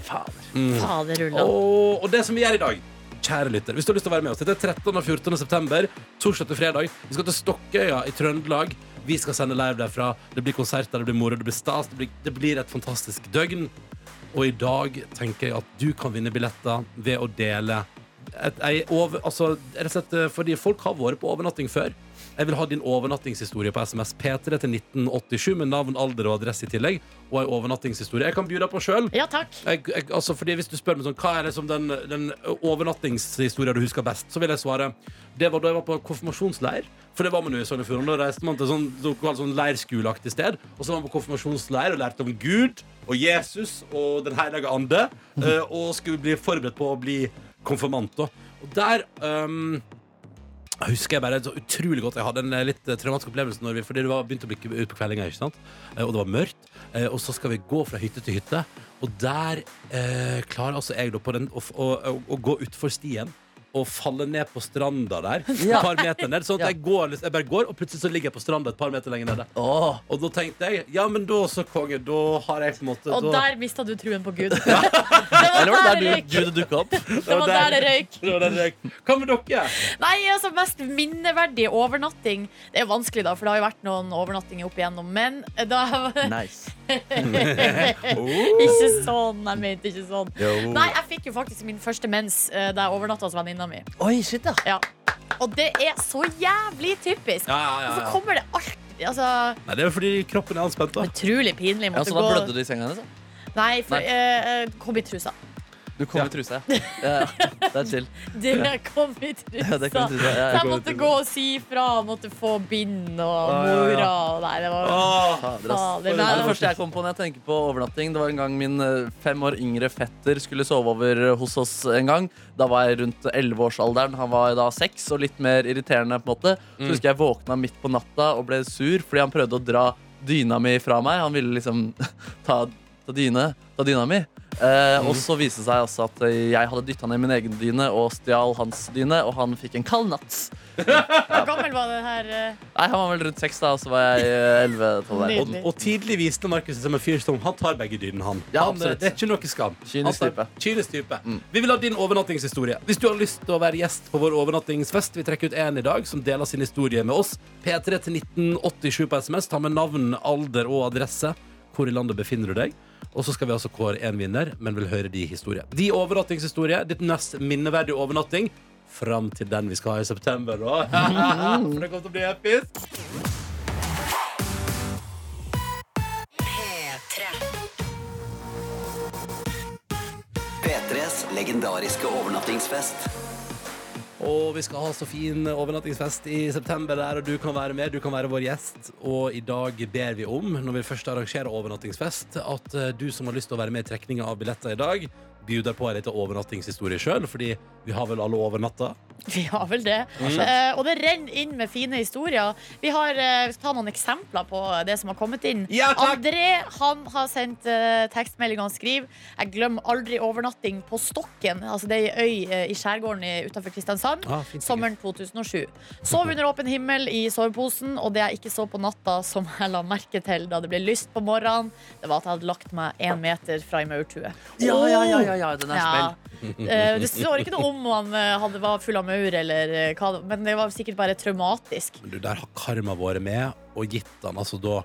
Fader Og, og det som vi gjør i dag Kjære lytter, hvis du har lyst til å være med oss Dette er 13. og 14. september Torsdag til fredag Vi skal til Stokkøya i Trøndelag Vi skal sende live derfra. Det blir konserter, det blir moro, det blir stas. Det blir, det blir et fantastisk døgn. Og i dag tenker jeg at du kan vinne billetter Ved å dele et, ei over, altså, rett og slett, eh, Fordi folk har vært på overnatting før jeg vil ha din overnattingshistorie på SMS P3 til 1987 med navn, alder og adresse i tillegg. Og en overnattingshistorie. Jeg kan by deg på sjøl. Ja, takk. Jeg, jeg, altså fordi Hvis du spør meg sånn, hva er liksom den, den overnattingshistorien du husker best, så vil jeg svare det var da jeg var på konfirmasjonsleir. For det var man jo i Sogn og Fjordane. Da reiste man til sånn, sånn leirskoleaktig sted. Og så var man på konfirmasjonsleir og lærte om Gud og Jesus og Den hellige ande. eh, og skulle bli forberedt på å bli konfirmant. Og der um, husker jeg bare så utrolig godt Jeg hadde en eh, litt eh, traumatisk opplevelse når vi, Fordi det var begynt å bli ut på kveldinga, ikke sant? Eh, Og det var mørkt. Og så skal vi gå fra hytte til hytte. Og der eh, klarer altså jeg da på den å, å, å, å gå utfor stien. Og falle ned på stranda der. Et par meter ned. Sånn at Ja. jeg, går, liksom- jeg bare går, og plutselig så ligger jeg på stranda et par meter lenger nede. Oh. Og da tenkte jeg ja, men da så, konge, da har jeg på en måte Og da, der mista du truen på Gud. Det Eller var der det røyk. Gud dukka opp? Det var der det røyk. Hva med dere? Nei, altså mest minneverdig overnatting Det er vanskelig, da, for det har jo vært noen overnattinger opp igjennom. Men da Nice. Ikke sånn. Jeg mente ikke sånn. Jo. Nei, jeg fikk jo faktisk min første mens eh, da jeg overnatta hos venninna mi. Oi, shit, ja. Ja. Og det er så jævlig typisk. Ja, ja, ja, Hvorfor ja. kommer det alltid Altså, Nei, det er fordi kroppen er anspent. da Utrolig pinlig. ja Måtte så da gå blødde du i senga hennes? da? Nei, for Nei. eh, eh, kom i trusa. Du kom Ja. i trusa, ja. ja. Det er chill. Det kom i Ja, trusa. kom i trusa. Ja, jeg jeg måtte gå og si fra. Måtte få bind og ja, ja. mora og Nei, det var Åh. Fader, Det det første jeg kom på når jeg tenker på overnatting. Det var en gang min eh, fem år yngre fetter skulle sove over hos oss en gang. Da var jeg rundt 11-årsalderen. Han var da seks og litt mer irriterende. på en måte Så husker jeg våkna midt på natta og ble sur fordi han prøvde å dra dyna mi fra meg. Han ville liksom ta dyne, til dyna mi. Eh, Og så viste det seg altså at eh, jeg hadde dytta ned min egen dyne og stjal hans dyne, og han fikk en kald natt. Hvor gammel var det her? eh? Nei, Han var vel rundt seks, da, og så var jeg eh, elleve. Og, og tidlig viste Markus seg som en fyr som han tar begge dynene, han. Ja, han det er ikke noe skam. Kynisk type. Kynisk type. Mm. Vi vil ha din overnattingshistorie. Hvis du har lyst til å være gjest på vår overnattingsfest, vi trekker ut en i dag som deler sin historie med oss. P3 til 1987 på SMS. Ta med navn, alder og adresse. Hvor i landet befinner du deg? Og så skal vi altså kåre en vinner, men vil høre de historier. De overnattingshistorie, ditt nest minneverdige overnatting. Fram til den vi skal ha i september, da. For det kommer til å bli episk. P3s legendariske overnattingsfest. Og vi skal ha så fin overnattingsfest i september der, og du kan være med. Du kan være vår gjest. Og i dag ber vi om, når vi først arrangerer overnattingsfest, at eh, du som har lyst til å være med i trekninga av billetter i dag, bjuder på en liten overnattingshistorie sjøl, fordi vi har vel alle overnatta? Vi har vel det. Eh, og det renner inn med fine historier. Vi har eh, ta noen eksempler på det som har kommet inn. Ja, takk! André han har sendt uh, tekstmelding. Han skriver Jeg glemmer aldri overnatting på Stokken. Altså Det er ei øy i skjærgården utenfor Kristiansand. Ah, fint, Sommeren 2007. Sov under åpen himmel i soveposen, og det jeg ikke så på natta, som jeg la merke til da det ble lyst på morgenen, det var at jeg hadde lagt meg én meter fra ei maurtue. Ja, ja, ja, ja, ja, den er Ja. smell. Eh, det står ikke noe om han eh, hadde, var full av maur, eller eh, hva, men det var sikkert bare traumatisk. Men du, der har karma vært med og gitt han altså da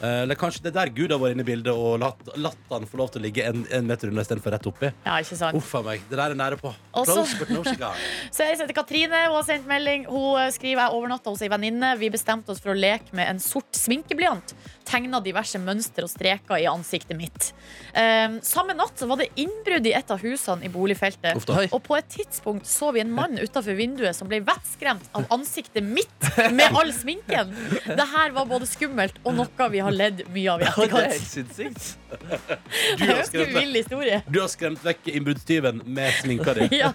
eh, Eller kanskje det er der Gud har vært inne i bildet og latt, latt han få lov til å ligge en, en meter unna istedenfor rett oppi. Ja, ikke sant? Uff a meg. Det der er nære på. Og så- Close, but no cigar. Så jeg heter Katrine, hun har sendt melding. Hun eh, skriver jeg overnatta hos ei venninne. Vi bestemte oss for å leke med en sort sminkeblyant. Tegna diverse mønster og streker i ansiktet mitt. Um, samme natt var det innbrudd i et av husene i boligfeltet. Ofte. Og på et tidspunkt så vi en mann utafor vinduet som ble vettskremt av ansiktet mitt med all sminken. Det her var både skummelt og noe vi har ledd mye av i Det er etterkant. Du Det har historie. Du har skremt vekk innbruddstyven med sminka di. Ja,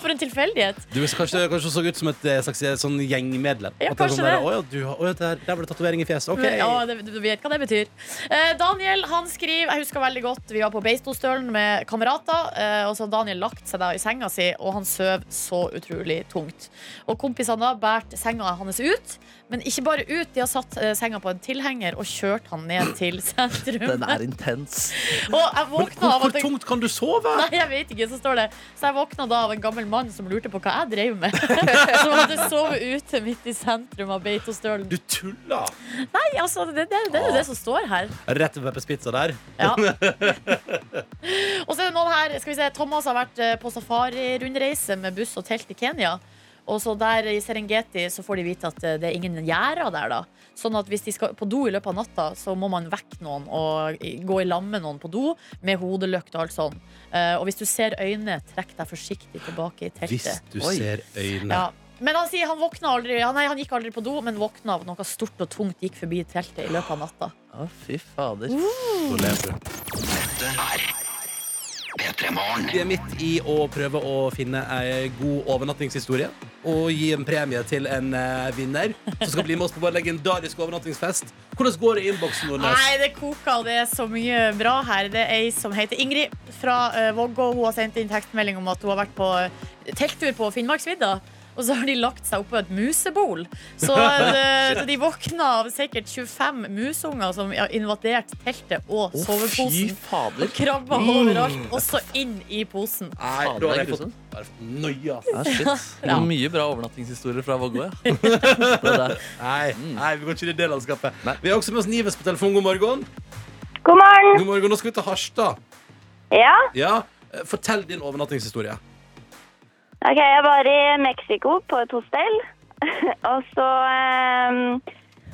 for en tilfeldighet. Du kanskje, kanskje så ut som et eh, slags eh, sånn gjengmedlem. Ja, kanskje det sånn der, det. Ja, du, å, ja, der, der var det tatovering i fjeset. OK. Ja, det, du vet hva det betyr. Eh, Daniel han skriver Jeg husker veldig godt Vi var på Beistostølen med kamerater. Eh, og så hadde Daniel lagt seg da i senga si, og han søv så utrolig tungt. Og kompisene da bært senga hans ut. Men ikke bare ut, de har satt eh, senga på en tilhenger og kjørt han ned til sentrum. Den er intens. Og jeg Men våkna hvor, av hvor at jeg, tungt kan du sove? Nei, jeg vet ikke, så står det Så jeg våkna da av en gammel mann som lurte på hva jeg drev med. som hadde sovet ute midt i sentrum av Beitostølen. Du tuller! Nei, altså, det, det, det er jo det som står her. Rett ved Peppers Pizza der. Ja. og så er det noen her skal vi se, Thomas har vært eh, på safarirundreise med buss og telt i Kenya. Og så der i Serengeti så får de vite at eh, det er ingen gjerder der. da Sånn at hvis de skal på do i løpet av natta, så må man vekke noen og gå i lag med noen på do med hodelykt og alt sånn. Eh, og hvis du ser øynene, trekk deg forsiktig tilbake i teltet. Hvis du Oi. ser øynene. Ja. Men han sier han våkna aldri ja, Nei, han gikk aldri på do, men våkna av noe stort og tungt gikk forbi teltet i løpet av natta. Å, fy fader. Så lever du. Dette er P3 Morgen. Vi er midt i å prøve å finne ei god overnattingshistorie. Og gi en premie til en eh, vinner som skal bli med oss på vår legendariske overnattingsfest. Hvordan går det i innboksen? Nordnes? Nei, det koker, og det er så mye bra her. Det er ei som heter Ingrid fra uh, Vågå. Hun har sendt inn tekstmelding om at hun har vært på eh, telttur på Finnmarksvidda. Og så har de lagt seg oppå et musebol. Så, eh, så de våkna av sikkert 25 musunger som har invadert teltet og soveposen. fy soveposen. fader. Og krabba overalt, også inn i posen. Nei, da har er jeg fått Nøye, bare. Ja. Det er mye bra overnattingshistorier fra Vågå, ja. Nei, nei, vi går ikke inn i det landskapet. Nei. Vi har også med oss Nives på telefon. God morgen. God morgen. God morgen, Nå skal vi til Harstad. Ja, Ja, eh, Fortell din overnattingshistorie. Ok, jeg var i Mexico på et hostell, og så um,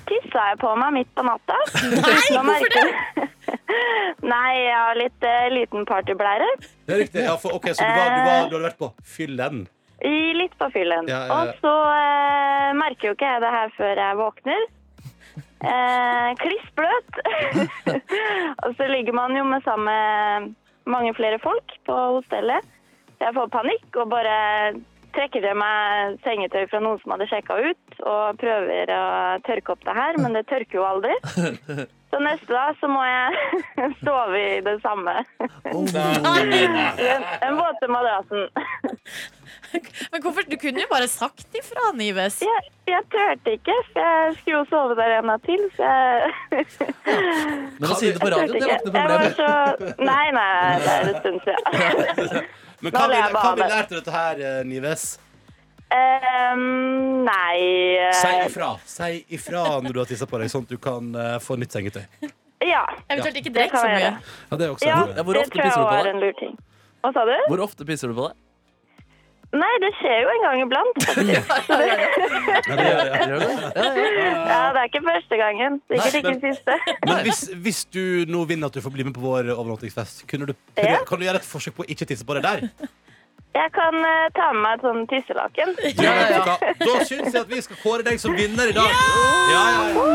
tissa jeg på meg midt på natta. Nei, hvorfor det? Nei, jeg har litt uh, liten partyblære. Det er riktig. Ja, for, ok, så du, var, du, var, du hadde vært på fyllen? Litt på fyllen. Ja, ja, ja. Og så uh, merker jo ikke jeg det her før jeg våkner. Eh, kliss bløt. og så ligger man jo med sammen med mange flere folk på hostellet. Jeg får panikk og bare trekker til meg sengetøy fra noen som hadde sjekka ut, og prøver å tørke opp det her, men det tørker jo aldri. Så neste dag så må jeg sove i det samme. Den, den våte madrassen. Men hvorfor, Du kunne jo bare sagt ifra, Nives. Jeg, jeg turte ikke, for jeg skulle jo sove der en natt til, så jeg Men å si det på radioen, det var ikke noe problem. så Nei, nei, det er en stund siden. Men hva vil, hva vil bade. lært av dette her, eh, Nives? Um, nei Si eh, ifra. Si ifra når du har tissa på deg, sånn at du kan uh, få nytt sengetøy. Ja, Eventuelt ikke drikk så mye. Ja, det er også Ja, det tror jeg pisser du på var en lur ting. Hva sa du? Hvor ofte pisser du på deg? Nei, det skjer jo en gang iblant. faktisk. Ja, det gjør det, ja. Gjør det? Ja, ja. Ja, det er ikke første gangen. Sikkert ikke men- siste. Men hvis, hvis du nå vinner at du får bli med på vår overnattingsfest, kunne du, Ja. kan du gjøre et forsøk på å ikke tisse på deg der? Jeg kan uh, ta med meg et sånn tisselaken. Ja, ja, ja. Da syns jeg at vi skal kåre deg som vinner i dag. Ja, ja, ja.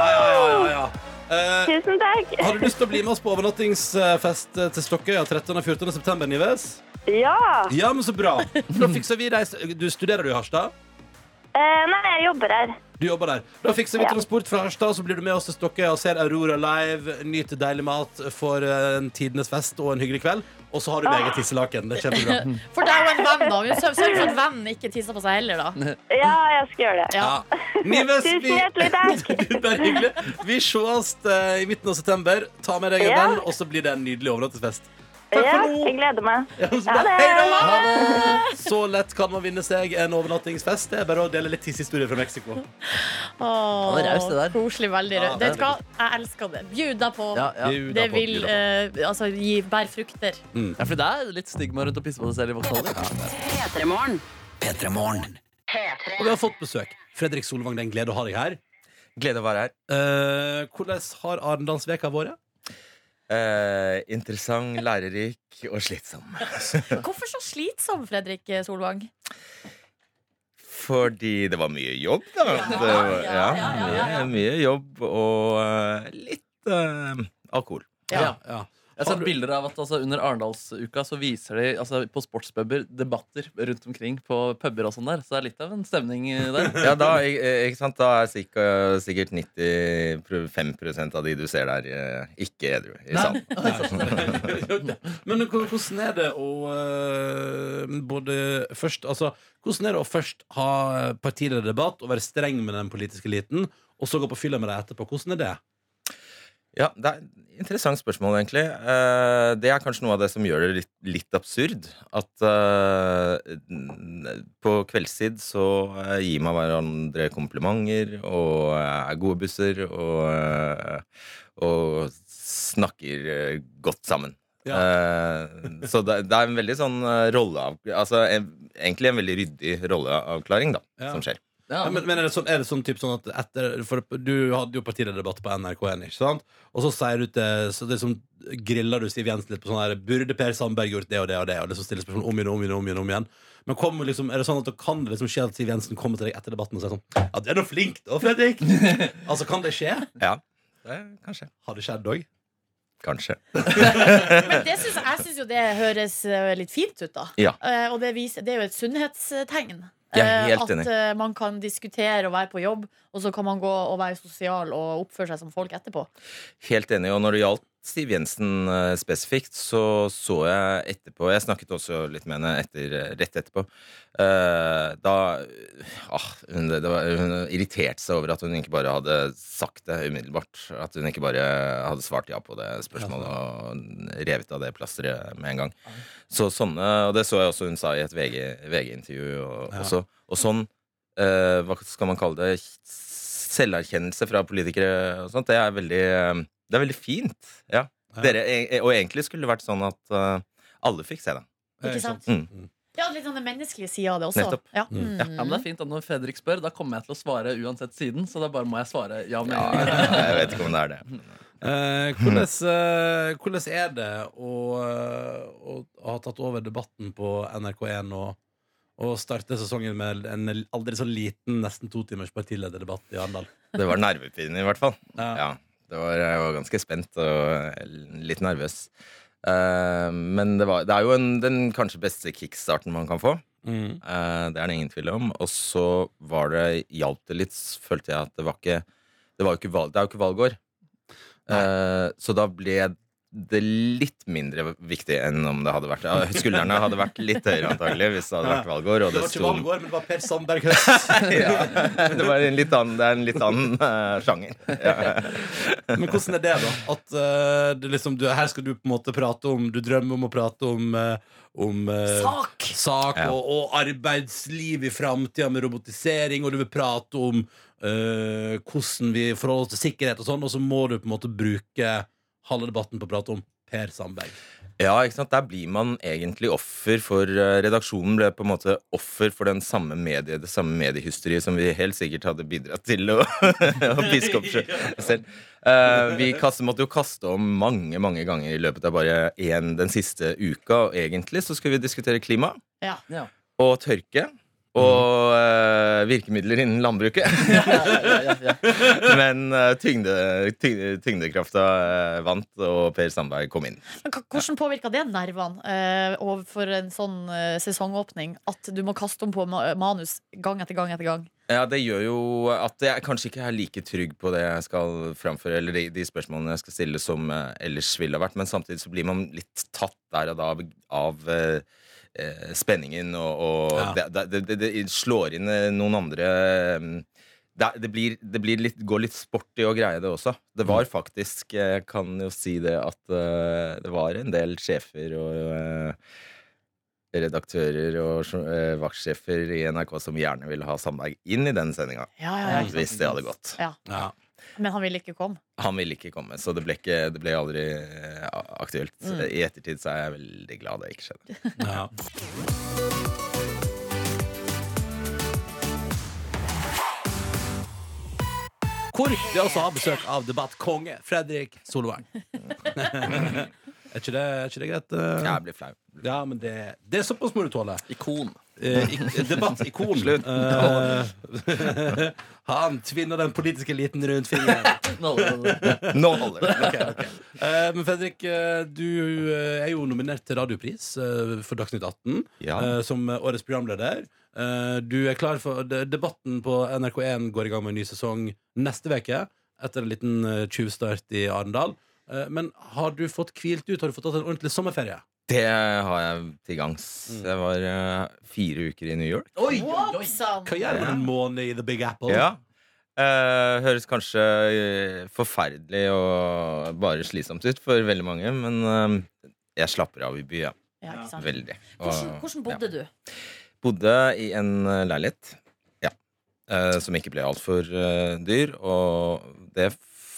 ja, ja, ja, ja, ja. Eh, Tusen takk. har du lyst til å bli med oss på overnattingsfest eh, til Stokkøya 13. og 14. september, Nives? Ja. Ja, men så bra. Da fikser vi reis. Du Studerer du i Harstad? Eh, nei, jeg jobber her. Du jobber der. Da fikser vi Ja. transport fra Harstad, så blir du med oss til Stokke og ser Aurora live. Nyter deilig mat for eh, en tidenes fest og en hyggelig kveld. Og så har du med eget tisselaken. Det er kjempebra. For det er jo en venn, da. Vi sørger sørg for at vennen ikke tisser på seg heller, da. Ja, jeg skal gjøre det. Ja. Nives, Tusen vi hjertelig takk. Det er hyggelig. Vi ses eh, i midten av september. Ta med deg en Ja. venn, og så blir det en nydelig overnattingsfest. Takk Ja, for nå. jeg gleder meg. Ja, så Ha bra. det. Hei da. Så lett kan man vinne seg en overnattingsfest. Det er bare å dele litt tissehistorier fra Mexico. Åh, det raust, det der. Koselig. Veldig Ja, det er Vet du hva? Jeg elsker det. Bjud deg på. Ja, ja. Bjuda Det på, vil bjuda på. eh, altså, gi bære frukter. ja, for det er litt stigma rundt å pisse på seg selv i voksen alder. P3morgen. P3 Morgen. Og vi har fått besøk. Fredrik Solvang, det er en glede å ha deg her. Glede å være her. Eh, hvordan har Arendalsveka vært? Eh, interessant, lærerik og slitsom. Hvorfor så slitsom, Fredrik Solvang? Fordi det var mye jobb, da. Det var, ja, ja, ja, ja, ja. Mye, mye jobb og eh, litt uh, alkohol. Ja. ja. Jeg har sett bilder av at altså, Under Arendalsuka så viser de altså, på sportspuber debatter rundt omkring på puber og sånn der. Så det er litt av en stemning eh, der. Ja, da, eh, ikke sant? da er sikkert, sikkert 95% av de du ser der, eh, ikke edru i salen. Men hvordan er det å eh, både først Altså, hvordan er det å først ha partilederdebatt og være streng med den politiske eliten, og så gå på fylla med deg etterpå? Hvordan er det? Ja, det er et interessant spørsmål, egentlig. Eh, det er kanskje noe av det som gjør det litt, litt absurd. At eh, på kveldstid så eh, gir man hverandre komplimenter og er gode busser og, og snakker godt sammen. Ja. så det, det er en veldig sånn rolleav... Altså en, egentlig en veldig ryddig rolleavklaring da, Ja. som skjer. Ja, men, men er det sånn, er det sånn, typ sånn at etter For du hadde jo partilederdebatt på NRK1, ikke sant? Og så sier du til Så liksom griller du Siv Jensen litt på sånn her Burde Per Sandberg gjort det og det og det? Og liksom stiller spørsmål om igjen og om igjen om igjen. om igjen Men kommer liksom, er det sånn at det kan det liksom skje at Siv Jensen kommer til deg etter debatten og sier sånn Ja, du er nå flink da, Fredrik! altså, kan det skje? Ja, det, kanskje. Har det skjedd òg? Kanskje. Men det synes, jeg syns jo det høres eh, litt fint ut, da. Ja. Eh, og det, viser, det er jo et sunnhetstegn. Eh, at enig. eh, man kan diskutere og være på jobb, og så kan man gå og være sosial og oppføre seg som folk etterpå. Helt enig. Og når det gjaldt Siv Jensen eh, spesifikt, så så jeg etterpå Jeg snakket også litt med henne etter, rett etterpå. Eh, da ah, hun, det var, hun irriterte seg over at hun ikke bare hadde sagt det umiddelbart. At hun ikke bare hadde svart ja på det spørsmålet og revet av det plasteret med en gang. Så sånne, Og det så jeg også hun sa i et VG-intervju. og, Ja. også, og sånn eh, Hva skal man kalle det? Selverkjennelse fra politikere og sånt. Det er veldig, eh, det er veldig fint. Ja. Ja. Dere, e- og egentlig skulle det vært sånn at eh, alle fikk se det. Ikke sant? Mm. Ja, litt sånn den menneskelige sida av det også. Nettopp. Ja. Mm. Ja, men det er fint at Når Fredrik spør, da kommer jeg til å svare uansett siden. Så da bare må jeg svare ja med Ja, en jeg vet ikke om det er det. Eh, hvordan, eh, hvordan er det å, å, å ha tatt over debatten på NRK1 og, og starte sesongen med en aldri så liten, nesten to timers partilederdebatt i Arendal? Det var nervepirrende, i hvert fall. Ja. Ja, det var, jeg var ganske spent og litt nervøs. Uh, men det, var, det er jo en, den kanskje beste kickstarten man kan få. Mm. Uh, det er det ingen tvil om. Og så var det, hjalp det litt, følte jeg at det var ikke Det, var ikke valg, det er jo ikke valgår. Uh, så da ble det litt mindre viktig enn om det hadde vært ja, Skuldrene hadde vært litt høyere antagelig hvis det hadde vært valgår. Og Det det var ikke sto valgår, men det var Per Sandberg Høst. ja, det, var en litt annen, det er en litt annen uh, sjanger. Ja. Men hvordan er det, da? At uh, det liksom, du, her skal du på en måte prate om Du drømmer om å prate om, uh, om Sak! sak og, og arbeidsliv i framtida med robotisering, og du vil prate om hvordan vi forholder oss til sikkerhet og sånn, og så må du på en måte bruke halve debatten på å prate om Per Sandberg. Ja, ikke sant? Der blir man egentlig offer for eh, Redaksjonen ble på en måte offer for den samme medie, det samme mediehysteriet som vi helt sikkert hadde bidratt til å, å piske opp selv. Uh, vi kaste, måtte jo kaste om mange mange ganger i løpet av bare én den siste uka. Og egentlig så skulle vi diskutere klima Ja. og tørke. Og eh, virkemidler innen landbruket. Men uh, tyngde, tyngde, tyngdekrafta eh, vant, og Per Sandberg kom inn. Men hvordan påvirka det nervene eh, overfor en sånn sesongåpning? At du må kaste om på manus gang etter gang etter gang? Ja, det gjør jo at jeg kanskje ikke er like trygg på det jeg skal framføre, eller de, de spørsmålene jeg skal stille, som ellers ville ha vært. Men samtidig så blir man litt tatt der og da av, av eh, eh, spenningen, og, og Ja. det, det, det, det slår inn eh, noen andre eh, det, det, blir, det blir litt, går litt sport i å greie det også. Det var faktisk, jeg kan jo si det, at uh, det var en del sjefer og uh, redaktører og eh, vaktsjefer i NRK som gjerne ville ha Sandberg inn i den sendinga. Ja, ja, ja. Hvis det hadde gått. Ja. Men han ville ikke komme. Han ville ikke komme, så det ble, ikke, det ble aldri eh, aktuelt. Mm. I ettertid så er jeg veldig glad det ikke skjedde. Ja. Hvor vi også har besøk av debattkonge Fredrik Solvang. er, ikke det, er ikke det greit? eh? Jeg blir flau. Ja, men det, det er såpass må du tåle. Ikon. Eh, ik- debattikon. Slutt. Eh, han tvinner den politiske eliten rundt fingeren. Nå holder det. Eh, men Fredrik, eh, du eh, er jo nominert til Radiopris eh, for Dagsnytt 18 Ja. eh, som årets programleder. Eh, du er klar for de- Debatten på NRK1 går i gang med en ny sesong neste uke, etter en liten eh, tjuvstart i Arendal. Eh, men har du fått hvilt ut? Har du fått tatt en ordentlig sommerferie? Det har jeg til gangs. Mm. Jeg var uh, fire uker i New York. Whoopsan! Hva gjør man en måned i The Big Apple? Ja. Uh, høres kanskje forferdelig og bare slitsomt ut for veldig mange, men uh, jeg slapper av i byen. ja. Ja. Veldig. Hvordan, hvordan bodde du? Bodde i en leilighet, ja. eh, som ikke ble altfor uh, dyr. Og det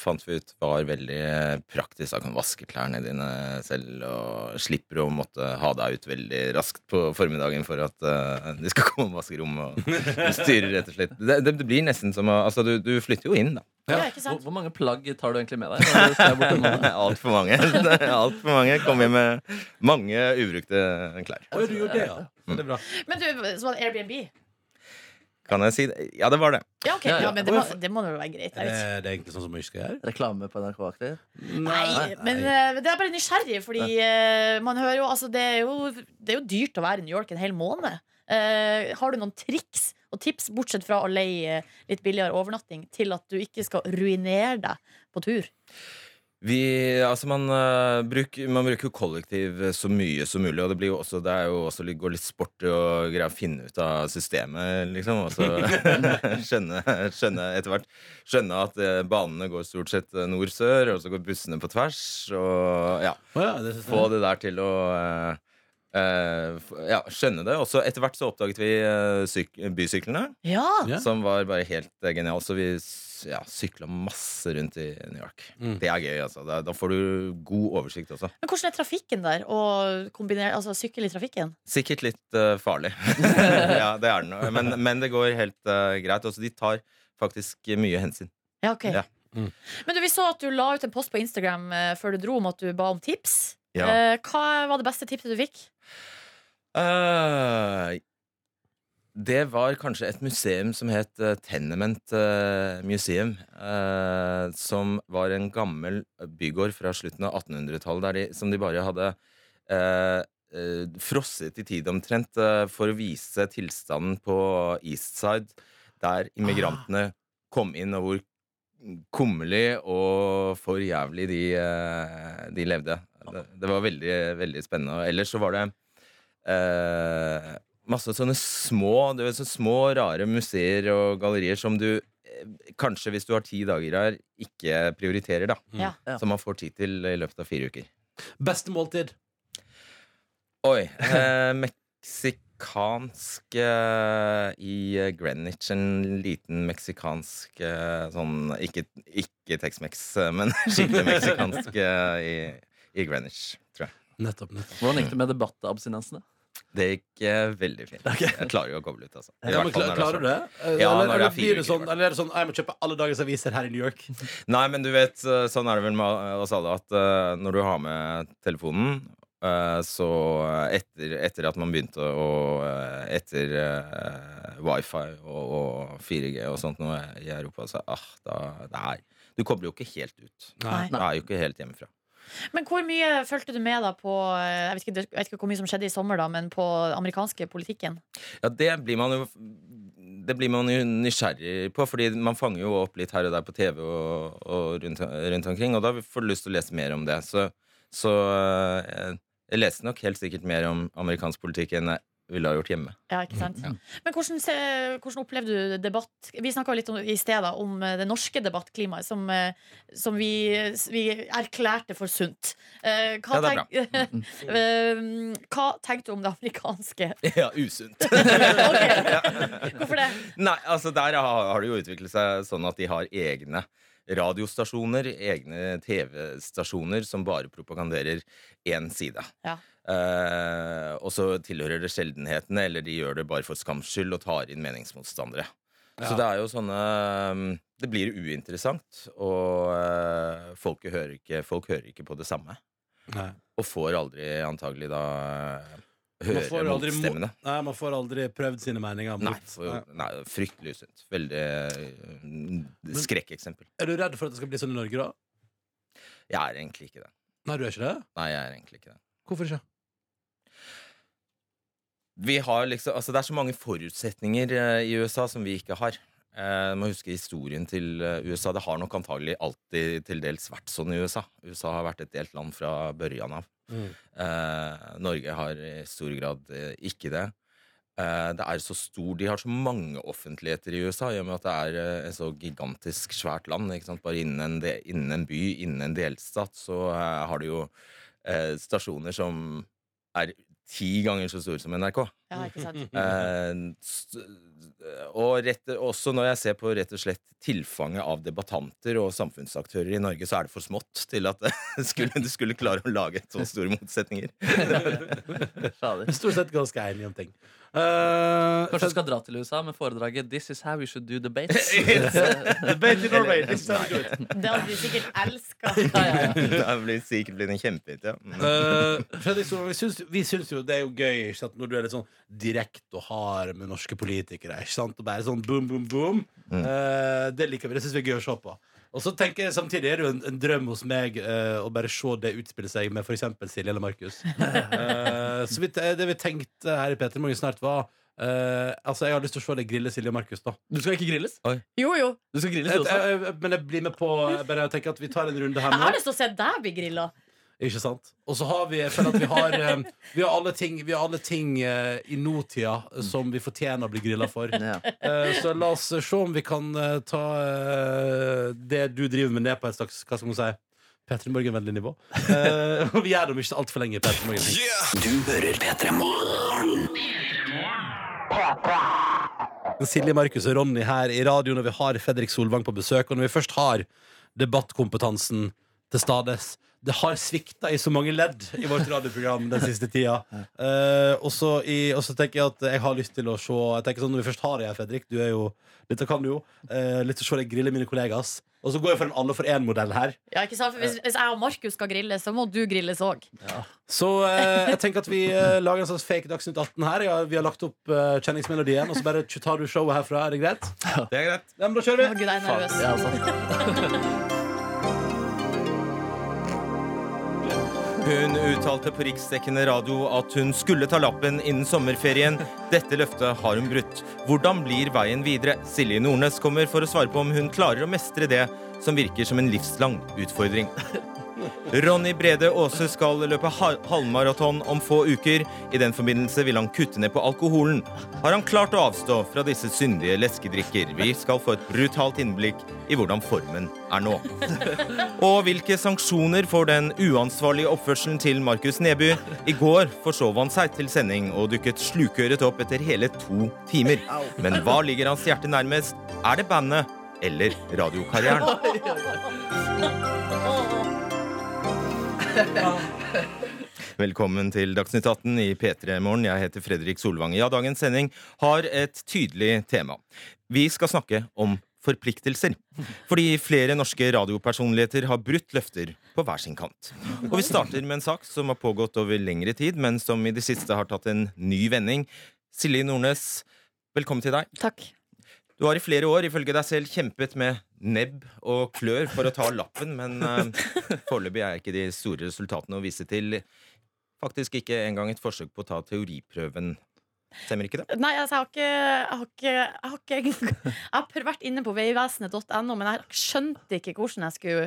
fant vi ut var veldig eh, praktisk. Da kan du vaske klærne dine selv og slipper å måtte ha deg ut veldig raskt på formiddagen for at uh, de skal komme og vaske rommet. og styre, rett og slett. Det, det, det blir nesten som å Altså, du, du flytter jo inn, da. Ja, Hvor, hvor mange plagg tar du egentlig med deg? Altfor mange. Altfor mange. Kom hjem med mange ubrukte klær. Å, du gjorde det, ja. Mm. Er. Men du, som hadde Airbnb? Kan jeg si det? Ja, det var det. Ja, ok. Ja, ja. Ja, men det må, det må vel være greit. Er det, det er egentlig sånn som vi skal gjøre? Reklame på NRK-aktig? Nei, men uh, det er bare nysgjerrig, fordi uh, man hører jo Altså, det er jo, det er jo dyrt å være i New York en hel måned. Uh, har du noen triks og tips, bortsett fra å leie litt billigere overnatting, til at du ikke skal ruinere deg på tur? Vi, altså man, uh, bruker, man bruker jo kollektiv så mye som mulig, og det, blir jo også, det er jo også, går litt sport i å greie å finne ut av systemet, liksom. Og så skjønne, skjønne etter hvert Skjønne at eh, banene går stort sett eh, nord-sør, og så går bussene på tvers, og ja. oh, ja, det. Få det der til å eh, eh, ja, skjønne det. Og så etter hvert så oppdaget vi eh, bysyklene, Ja! Som var bare helt uh, genialt. Så vi ja, sykla masse rundt i New York. Mm. Det er gøy, altså. Da, da får du god oversikt også. Men hvordan er trafikken der? Og altså sykle i trafikken? Sikkert litt uh, farlig. ja, det er den. Men, men det går helt uh, greit. Også de tar faktisk mye hensyn. Ja, ok. Ja. Men du, vi så at du la ut en post på Instagram uh, før du dro om at du ba om tips. Ja. Eh, hva var det beste tipset du fikk? Eh, det var kanskje et museum som het eh, Tenement eh, Museum. eh, som var en gammel bygård fra slutten av 1800-tallet, de, som de bare hadde eh, frosset i tid omtrent for å vise tilstanden på Eastside, der immigrantene kom inn, og hvor kummerlig og for jævlig de, de levde. Det, det var veldig, veldig spennende. Ellers så var det eh, masse sånne små, vet, så små, rare museer og gallerier som du eh, kanskje, hvis du har ti dager her, ikke prioriterer, da. Ja. Ja. Som man får tid til i løpet av fire uker. Beste måltid? Oi. Eh, meksikansk eh, i Greenwich. En liten meksikansk eh, sånn Ikke, ikke Tex-Mex, eh, men skikkelig meksikansk eh, i, i Greenwich, tror jeg. Nettopp. nettopp. Hvordan gikk det med debattabstinensene? Det gikk eh, veldig fint. Jeg klarer jo å koble ut, altså. I Ja, men hvert fall klar, når det er klarer du det? Ja, eller, når det er eller, fire blir det sånn, eller er det sånn Jeg må kjøpe alle dagens aviser her i New York. Nei, men du vet, eh, sånn er det vel med oss alle at eh, når du har med telefonen eh, så etter, etter at man begynte å eh, Etter eh, wifi og, og 4G og sånt nå i Europa, så ah, da, det er Du kobler jo ikke helt ut. Nei. Du er jo ikke helt hjemmefra. Men hvor mye fulgte du med da på eh, Jeg vet ikke, jeg vet ikke hvor mye som skjedde i sommer, da, men på amerikanske politikken? Ja, det blir man jo det blir man jo nysgjerrig på, fordi man fanger jo opp litt her og der på TV og, og rundt, rundt omkring, og da får du lyst til å lese mer om det. Så, så jeg, jeg leste nok helt sikkert mer om amerikansk politikk enn jeg ville ha gjort hjemme. Ja, ikke sant? Men hvordan, hvordan opplevde du debatt? Vi snakka litt om, i sted da, om eh, det norske debattklimaet, som, eh, som vi, vi erklærte for sunt. Eh, Hva, Ja, tenk, Eh, hva tenkte du om det amerikanske? Ja, usunt. Hvorfor det? Nei, altså der har, har det jo utviklet seg sånn at de har egne radiostasjoner, egne TV-stasjoner som bare propaganderer én side. Ja. Eh, og så tilhører det sjeldenhetene, eller de gjør det bare for skams skyld og tar inn meningsmotstandere. Så det er jo sånne um, Det blir uinteressant, og eh, folk, hører ikke, folk hører ikke på det samme. Nei. Og får aldri antagelig da eh, Man høre Mot, aldri mo- Nei, man får aldri prøvd sine meninger. Mot. Nei, for, nei, fryktelig usunt. Veldig uh, skrekkeksempel. Er du redd for at det skal bli sånn i Norge, da? Jeg er egentlig ikke det. Nei, du er ikke det? Nei, jeg er egentlig ikke det. Hvorfor ikke? Vi har liksom, altså Det er så mange forutsetninger eh, i USA som vi ikke har. Eh, må huske historien til eh, USA. Det har nok antagelig alltid til dels vært sånn i USA. USA har vært et delt land fra børjan av. Mm. Eh, Norge har i stor grad eh, ikke det. Eh, det er så stor, De har så mange offentligheter i USA, i og med at det er et så gigantisk svært land. Bare innen en, innen en by, innen en delstat, så har du jo stasjoner som er ti ganger så stor som NRK. Ja, ikke sant? Eh, og rett, også når jeg ser på rett og slett tilfanget av debattanter og samfunnsaktører i Norge, så er det for smått til at du skulle, skulle klare å lage så store motsetninger. Stort sett ganske enige om ting. Eh, Kanskje du skal dra til USA med foredraget 'This is how you should do debates'. Debate in Norway, this good. Det hadde du sikkert elska. ja, ja, ja. det blir sikkert blitt en kjempehit, ja. Eh, Fredrik Solvang, vi syns, vi syns jo det er jo gøy ikke sant? når du er litt sånn direkte og hard med norske politikere. Ikke sant? Og bare sånn boom, boom, boom. Mm. Eh, det liker vi. Det syns vi er gøy å se på. Og så tenker jeg Samtidig er det jo en, en drøm hos meg eh, å bare se det utspille seg med f.eks. Silje eller Markus. Eh, så vi, det vi tenkte her i P3 Morgen snart, var eh, Altså, jeg har lyst til å se deg grille Silje og Markus, da. Du skal ikke grilles? Jo, jo. Du skal grilles også? jeg, jeg, men jeg blir med på bare tenker at vi tar en runde her Jeg har lyst til å se deg bli grilla. Ikke sant? Og så har vi Jeg føler at vi har eh, Vi har alle ting, vi har alle ting eh, i nåtida som vi fortjener å bli grilla for. Ja. Eh, så la oss se om vi kan eh, ta eh, det du driver med, ned på et slags Hva skal man si? Petter Morgen-vennlig nivå. Eh, og vi gjør det om ikke altfor lenge. Petter Morgen. Du hører P3 Morgen. Silje, Markus og Ronny her i radio når vi har Fredrik Solvang på besøk. Og når vi først har debattkompetansen til stades Det har svikta i så mange ledd i vårt radioprogram den siste tida. Uh, og så i- og så tenker jeg at jeg har lyst til å se Jeg tenker sånn Når vi først har deg her, Fredrik, du er jo Dette kan du jo. Uh, litt å se deg grille mine kollegas. Og så går jeg for en alle for én-modell her. Ja, ikke sant? For hvis, hvis jeg og Markus skal grille, så må du grilles òg. Så eh, jeg tenker at vi eh, lager en slags fake Dagsnytt 18 her. Ja, vi har lagt opp eh, kjenningsmelodien, og så bare tar du showet herfra. Er det greit? Det er greit. Ja, men da kjører vi. Å, Gud, jeg er nervøs. Ja, altså. Hun uttalte på riksdekkende radio at hun skulle ta lappen innen sommerferien. Dette løftet har hun brutt. Hvordan blir veien videre? Silje Nordnes kommer for å svare på om hun klarer å mestre det som virker som en livslang utfordring. Ronny Brede Aase skal løpe halvmaraton om få uker. I den forbindelse vil han kutte ned på alkoholen. Har han klart å avstå fra disse syndige leskedrikker? Vi skal få et brutalt innblikk i hvordan formen er nå. Og hvilke sanksjoner får den uansvarlige oppførselen til Markus Neby? I går forsov han seg til sending og dukket slukøret opp etter hele to timer. Men hva ligger hans hjerte nærmest? Er det bandet eller radiokarrieren? Velkommen til Dagsnytt 18 i P3 Morgen. Jeg heter Fredrik Solvang. Ja, dagens sending har et tydelig tema. Vi skal snakke om forpliktelser. Fordi flere norske radiopersonligheter har brutt løfter på hver sin kant. Og vi starter med en sak som har pågått over lengre tid, men som i det siste har tatt en ny vending. Silje Nordnes, velkommen til deg. Takk. Du har i flere år ifølge deg selv kjempet med nebb og klør for å ta lappen, men uh, foreløpig er ikke de store resultatene å vise til. Faktisk ikke engang et forsøk på å ta teoriprøven. Stemmer ikke det? Nei, altså, jeg har ikke Jeg har, ikke, jeg har, ikke, jeg har vært inne på veivesenet.no, men jeg skjønte ikke hvordan jeg skulle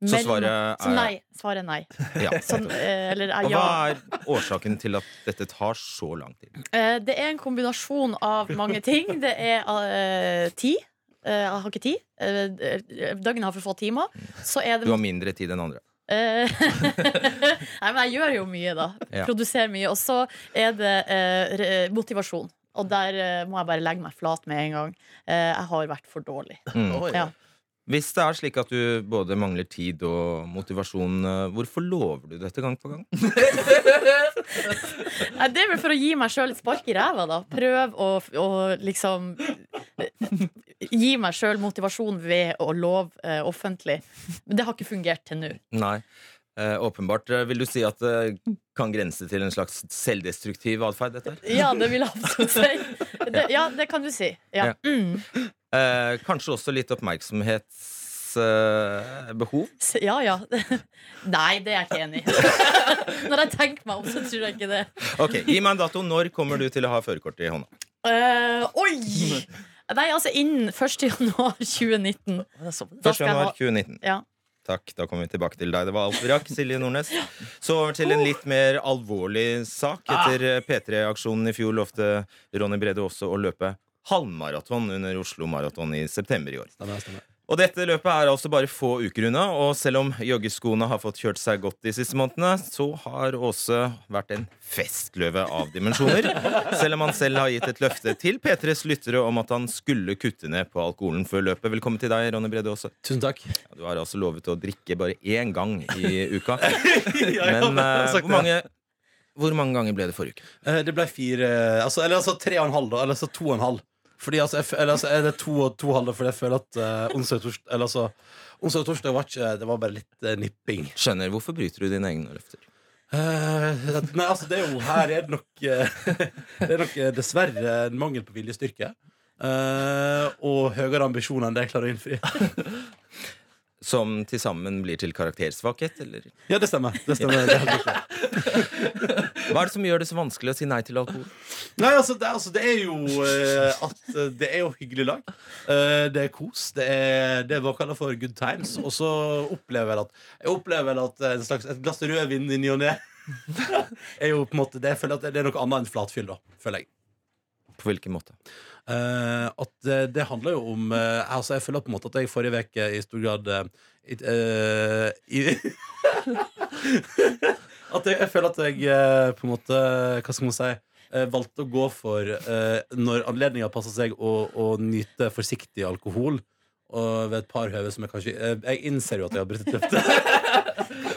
Så svaret er Så nei. Svaret er nei. Ja. Sånn, eh, eller ja. Og hva er årsaken til at dette tar så lang tid? Eh, Det er en kombinasjon av mange ting. Det er uh, tid. Eh, jeg har ikke tid. Eh, Døgnet har for få timer. Så er det Du har mindre tid enn andre. Eh, Nei, men jeg gjør jo mye, da. Ja. Produserer mye. Og så er det eh, motivasjon. Og der eh, må jeg bare legge meg flat med en gang. Eh, jeg har vært for dårlig. Mm. Ja. Hvis det er slik at du både mangler tid og motivasjon, eh, hvorfor lover du dette gang på gang? Nei, det er vel for å gi meg sjøl et spark i ræva, da. Prøv å, å liksom eh, Gi meg sjøl motivasjon ved å love eh, offentlig. Men det har ikke fungert til nå. Nei. Eh, åpenbart eh, vil du si at det kan grense til en slags selvdestruktiv atferd? Ja, det vil jeg absolutt si. Det, ja, det kan du si. Ja. Ja. Mm. Eh, kanskje også litt oppmerksomhetsbehov? Eh, behov? Ja, ja. Nei, det er jeg ikke enig i. Når jeg tenker meg om, så tror jeg ikke det. ok, Gi meg en dato. Når kommer du til å ha førerkort i hånda? Uh, oi! Nei, altså innen 1. januar 2019. Da 1. januar ha 2019. ja. Takk, da kommer vi tilbake til deg. Det var alt vi rakk, Silje Nordnes. Så over til en litt mer alvorlig sak. Etter eh, P3-aksjonen i fjor lovte Ronny Brede også å løpe halvmaraton under Oslo Maraton i september i år. Stemmer, stemmer. Og dette løpet er altså bare få uker unna, og selv om joggeskoene har fått kjørt seg godt de siste månedene, så har Åse vært en festløve av dimensjoner. Selv om han selv har gitt et løfte til P3s lyttere om at han skulle kutte ned på alkoholen før løpet. Velkommen til deg, Ronny Brede Aase. Tusen takk. Ja, Du har altså lovet å drikke bare én gang i uka. Men eh, sagt hvor, mange, hvor mange ganger ble det forrige uke? Eh, Det ble fire altså, Eller altså tre og en halv, da. Eller altså to og en halv. Fordi altså, jeg, eller, altså er det to og to halve fordi jeg føler at eh, onsdag og torsdag Eller altså Onsdag og torsdag var ikke Det var bare litt eh, nipping. Skjønner. Hvorfor bryter du dine egne løfter? Eh, nei, altså det er jo Her er det nok eh, Det er nok eh, dessverre en mangel på viljestyrke. eh, og høyere ambisjoner enn det jeg klarer å innfri. Som til sammen blir til karaktersvakhet, eller? Ja, det stemmer. Det stemmer. Er. Hva er det som gjør det så vanskelig å si nei til alkohol? Nei, altså, det, altså, det er jo uh, at eh, Det er jo hyggelig lag. Uh, det er kos. Det er det vi kaller for good times. Og så opplever jeg at Jeg opplever at en slags, et glass rødvin i ny og ne er jo på en måte det, jeg føler at det er noe annet enn flatfyll, da. Føler jeg. På hvilken måte? Eh, at det, det handler jo om uh, Altså Jeg føler på en måte at jeg forrige uke i stor grad uh, i, At jeg, jeg føler at jeg på en måte Hva skal man si valgte å gå for når anledninga passer seg, å, å nyte forsiktig alkohol. Og ved et par høve som jeg kanskje Jeg innser jo at jeg har brutt et løfte.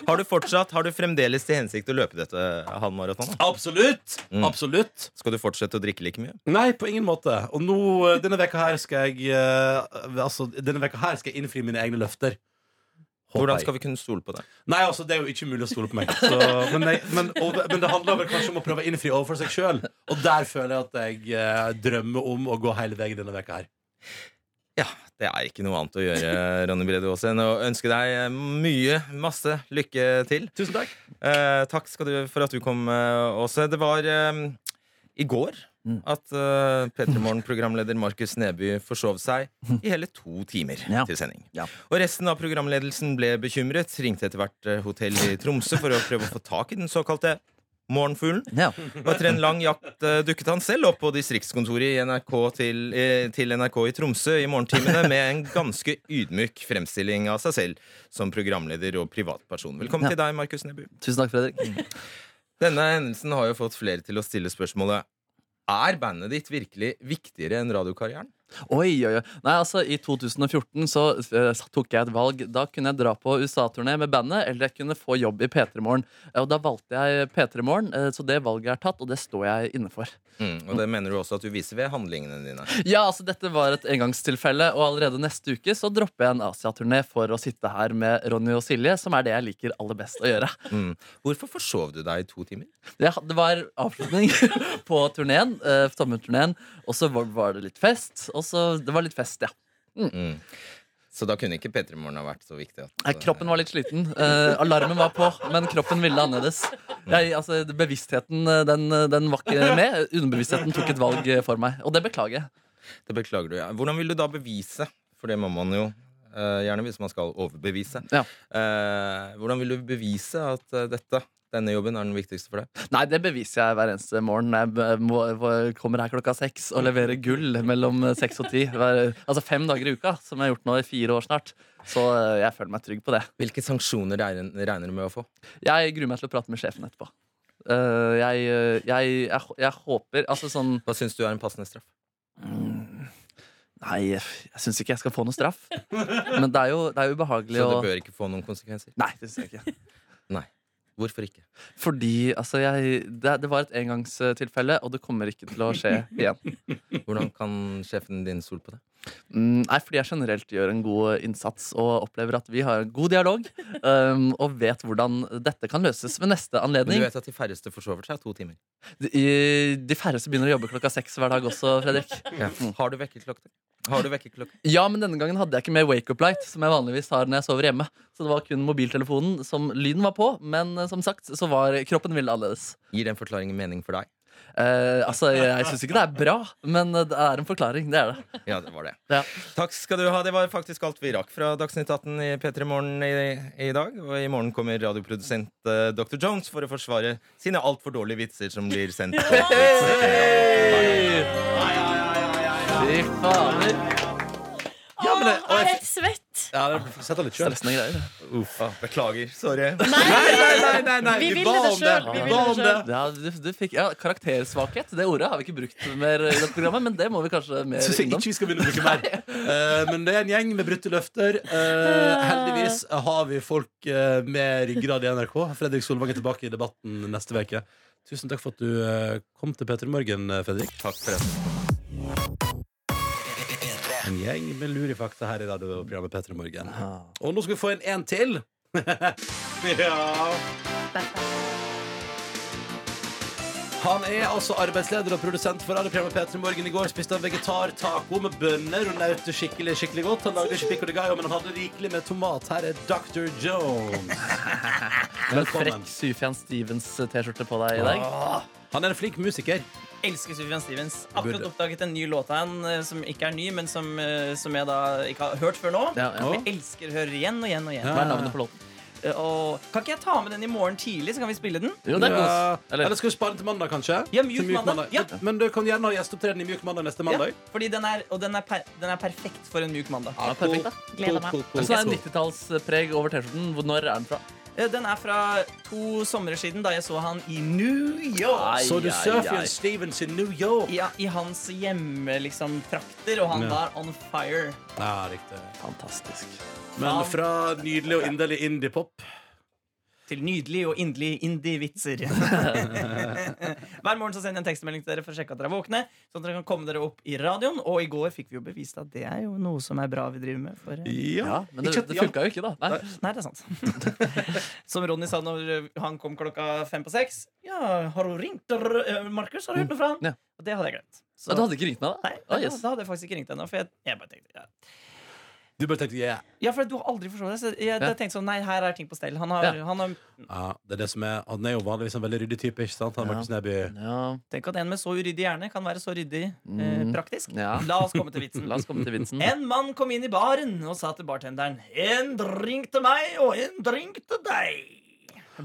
Har du fortsatt, har du fremdeles til hensikt å løpe dette halvmaratonet? Absolutt! Mm. Absolutt. Skal du fortsette å drikke like mye? Nei, på ingen måte. Og nå, eh, denne veka her skal jeg eh, Altså, denne veka her skal jeg innfri mine egne løfter. Håper Hvordan skal vi kunne stole på det? Nei, altså, det er jo ikke mulig å stole på meg. Så, men, jeg, men, og, men det handler vel kanskje om å prøve å innfri overfor seg sjøl. Og der føler jeg at jeg eh, drømmer om å gå hele veien denne veka her. Ja, det er ikke noe annet å gjøre, Ronny Brede Aase, enn å ønske deg eh, mye, masse lykke til. Tusen takk. Eh, takk skal du for at du kom, eh, Åse. Det var eh, i går Mm. at uh, P3 Morgen-programleder Markus Neby forsov seg i hele to timer Ja. til sending. Ja. Og resten av programledelsen ble bekymret, ringte etter hvert eh, hotell i Tromsø for å prøve å få tak i den såkalte morgenfuglen. Ja. Og etter en lang jakt eh, dukket han selv opp på distriktskontoret i NRK til, eh, til NRK i Tromsø i morgentimene med en ganske ydmyk fremstilling av seg selv som programleder og privatperson. Velkommen Ja. til deg, Markus Neby. Tusen takk, Fredrik. Denne hendelsen har jo fått flere til å stille spørsmålet Er bandet ditt virkelig viktigere enn radiokarrieren? Oi, oi, oi. Nei, altså, I 2014 så uh, tok jeg et valg. Da kunne jeg dra på USA-turné med bandet, eller jeg kunne få jobb i P3 Morgen. Og da valgte jeg P3 Morgen, uh, så det valget er tatt, og det står jeg inne for. Mm, og det mener du også at du viser ved handlingene dine. Ja, altså dette var et engangstilfelle, og allerede neste uke så dropper jeg en Asia-turné for å sitte her med Ronny og Silje, som er det jeg liker aller best å gjøre. Mm. Hvorfor forsov du deg i to timer? Det, det var avslutning på turneen, eh, sommerturneen, og så var, var det litt fest. Og så Det var litt fest, ja. Mm. Så da kunne ikke P3 Morgen ha vært så viktig? At, Nei, kroppen var litt sliten. Eh, alarmen var på, men kroppen ville annerledes. Jeg, altså, bevisstheten eh, den, den var ikke med. Underbevisstheten tok et valg eh, for meg, og det beklager jeg. Det beklager du. Ja. Hvordan vil du da bevise? For det må man jo eh, gjerne hvis man skal overbevise. Ja. Eh, hvordan vil du bevise at eh, dette, denne jobben, er den viktigste for deg? Nei, det beviser jeg hver eneste morgen jeg må, kommer her klokka seks og leverer gull mellom seks og ti. Altså fem dager i uka, som jeg har gjort nå i fire år snart. Så eh, jeg føler meg trygg på det. Hvilke sanksjoner regner, du med å få? Jeg gruer meg til å prate med sjefen etterpå. Eh, jeg, eh, jeg, jeg, jeg håper Altså sånn Hva syns du er en passende straff? Mm. Nei, jeg syns ikke jeg skal få noe straff. Men det er jo, det er jo ubehagelig Så å det bør ikke få noen konsekvenser? Nei, det syns jeg ikke. Hvorfor ikke? Fordi altså, jeg, det, det var et engangstilfelle, og det kommer ikke til å skje igjen. Hvordan kan sjefen din stole på det? Mm, nei, fordi jeg generelt gjør en god innsats og opplever at vi har en god dialog. um, og vet hvordan dette kan løses ved neste anledning. Men du vet at de færreste forsover seg to timer. De, de færreste begynner å jobbe klokka seks hver dag også, Fredrik. Ja. Har du vekkerklokke? Har du vekkerklokke? Ja, men denne gangen hadde jeg ikke med wake up light, som jeg vanligvis har når jeg sover hjemme. Så det var kun mobiltelefonen som lyden var på, men eh, som sagt så var kroppen ville annerledes. Gir den forklaringen mening for deg? Eh, altså, jeg, jeg syns ikke det er bra, men det er en forklaring. Det er det. Ja, det var det. Ja. Takk skal du ha. Det var faktisk alt vi rakk fra Dagsnytt 18 i P3 Morgen i, i dag. Og i morgen kommer radioprodusent uh, Dr. Jones for å forsvare sine altfor dårlige vitser som blir sendt. Fy fader. Ja, men det, Jeg er helt svett! ja, det setter litt sjøl. Stressende greier. Uff, ah, beklager. Sorry. Nei, Nei, nei, nei, Vi vi ba det om det. selv, vi ba om det. Ja, du, du fikk, ja, Karaktersvakhet, det ordet har vi ikke brukt mer i dette programmet, men det må vi kanskje mer Syns jeg innom. ikke vi skal begynne å bruke mer. Uh, men det er en gjeng med brutte løfter. Uh, heldigvis har vi folk Mer med ryggrad i NRK. Fredrik Solvang er tilbake i debatten neste uke. Tusen takk for at du eh, kom til P3 Morgen, eh, Fredrik. Takk for det. En gjeng med lurifakta her i radioprogrammet P3 Morgen. Og nå skal vi få inn en til. ja. Han er altså arbeidsleder og produsent for radioprogrammet P3 Morgen. I går spiste han vegetar-taco med bønner og nøt skikkelig skikkelig godt. Han lagde ikke pico de gallo, men han hadde rikelig med tomat. Her er Dr. Jones. En frekk Sufjan Stevens-T-skjorte på deg i dag. Ah, Han er en flink musiker. Elsker Sufjan Stevens. Akkurat Burde. oppdaget en ny låt av han eh, som ikke er ny, men som, eh, som jeg da ikke har hørt før nå. Ja, ja. Som jeg elsker hører igjen og igjen og igjen. Ja. Hva er navnet på låten? Eh, Og kan ikke jeg ta med den i morgen tidlig, så kan vi spille den? Jo, det er Ja. Eller, Eller, skal vi spare den til mandag, kanskje? Ja, mjuk mjuk mandag. Ja. Men du kan gjerne ha gjesteopptreden i Mjuk mandag neste mandag. Fordi den er, og den er, per, den er perfekt for en mjuk mandag. ja, perfekt, da. Gleder meg. Og så er det 90-tallspreg over T-skjorten. Når er den fra? Eh, Den er fra to somre siden, da jeg så han i New York. Ai, Så du Surfian. Stevens i New York? Ja, I hans hjemme, liksom, trakter, og han Ja. var on fire. Ja, riktig. Fantastisk. Men fra nydelig og inderlig indiepop Til nydelige og inderlige indie-vitser. Hver morgen så sender jeg en tekstmelding til dere for å sjekke at dere er våkne. Sånn at dere kan komme dere opp i radioen. Og i går fikk vi jo bevist at det er jo noe som er bra vi driver med. For, eh, Ja, men det, Ikke- det funka jo ikke, da. Nei. Nei, det er sant. Som Ronny sa når han kom klokka fem på seks. Ja, har du ringt eh, Markus? Har du hørt noe fra han? Ja. Og det hadde jeg glemt. Så, Så du hadde ikke ringt meg, da? nei, da, yes. da hadde jeg faktisk ikke ringt ennå. For jeg, jeg bare tenkte ja. Du bare tenkte yeah. Ja, for du har aldri forstått det. Så jeg, jeg Ja. tenkte sånn, nei, her er ting på stell. Han har, Ja. han har Ja, det er det som er Han er jo vanligvis en veldig ryddig type, ikke sant? Han Ja. Markus Neby. Ja. Tenk at en med så uryddig hjerne kan være så ryddig eh, Mm. praktisk. Ja. La oss komme til vitsen. La oss komme til vitsen. En mann kom inn i baren og sa til bartenderen En drink til meg og en drink til deg.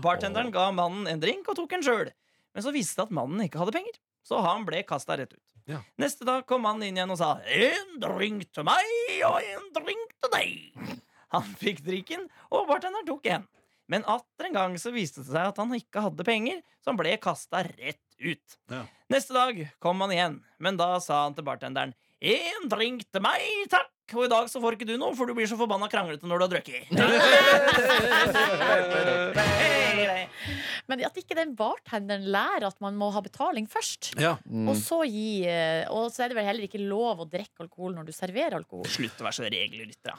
Bartenderen ga mannen en drink og tok en sjøl. Men så viste det at mannen ikke hadde penger, så han ble kasta rett ut. Ja. Neste dag kom han inn igjen og sa En drink til meg og en drink til deg. Han fikk drikken, og bartenderen tok en. Men atter en gang så viste det seg at han ikke hadde penger, så han ble kasta rett ut. Ja. Neste dag kom han igjen, men da sa han til bartenderen En drink til meg, takk! Og i dag så får ikke du noe, for du blir så forbanna kranglete når du har drukket. Men at ikke den bartenderen lærer at man må ha betaling først. Ja. Mm. Og så gi eh, Og så er det vel heller ikke lov å drikke alkohol når du serverer alkohol. Slutt å være så regelrytter, Ja,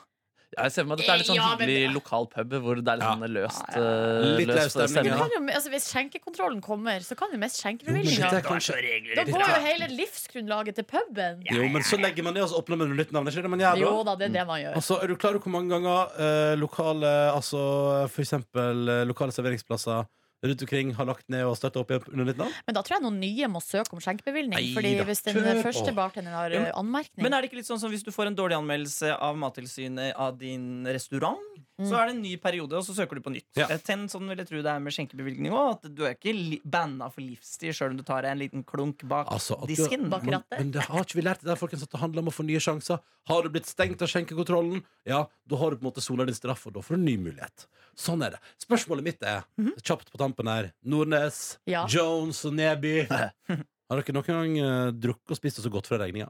Jeg ser for meg at dette er litt sånn Ja, men- hyggelig lokal pub hvor det er litt Ja. sånn løst, Ja, eh, Litt løs stemning, kan jo, altså, hvis skjenkekontrollen kommer, så kan jo mest skjenkebevilgninga er kanskje Da går jo hele livsgrunnlaget til puben. Jo, men så legger man det og så åpner man med nytt navn. Er ikke det man gjør Jo da? da, det er det man gjør. Altså, er du klar over hvor mange ganger eh, lokale Altså for eksempel eh, lokale serveringsplasser rundt omkring har lagt ned og støtta opp i under ditt navn? Men da tror jeg noen nye må søke om skjenkebevilgning. Fordi da, hvis den kjør på. første bartenderen har Ja, eh, anmerkning Men er det ikke litt sånn som hvis du får en dårlig anmeldelse av Mattilsynet av din restaurant, Mm. så er det en ny periode, og så søker du på nytt. Ja. Ten, sånn vil jeg tro det er med skjenkebevilgning òg. At du er ikke banna for livstid sjøl om du tar deg en liten klunk bak Altså, at du- disken. Bak Men, men det har ikke vi lært det der, folkens, at det handler om å få nye sjanser. Har du blitt stengt av skjenkekontrollen, ja, da har du på en måte sola din straff, og da får du en ny mulighet. Sånn er det. Spørsmålet mitt er, kjapt på tampen her, Nordnes, Ja. Jones og Neby. Har dere noen gang uh, drukket og spist det så godt fra regninga?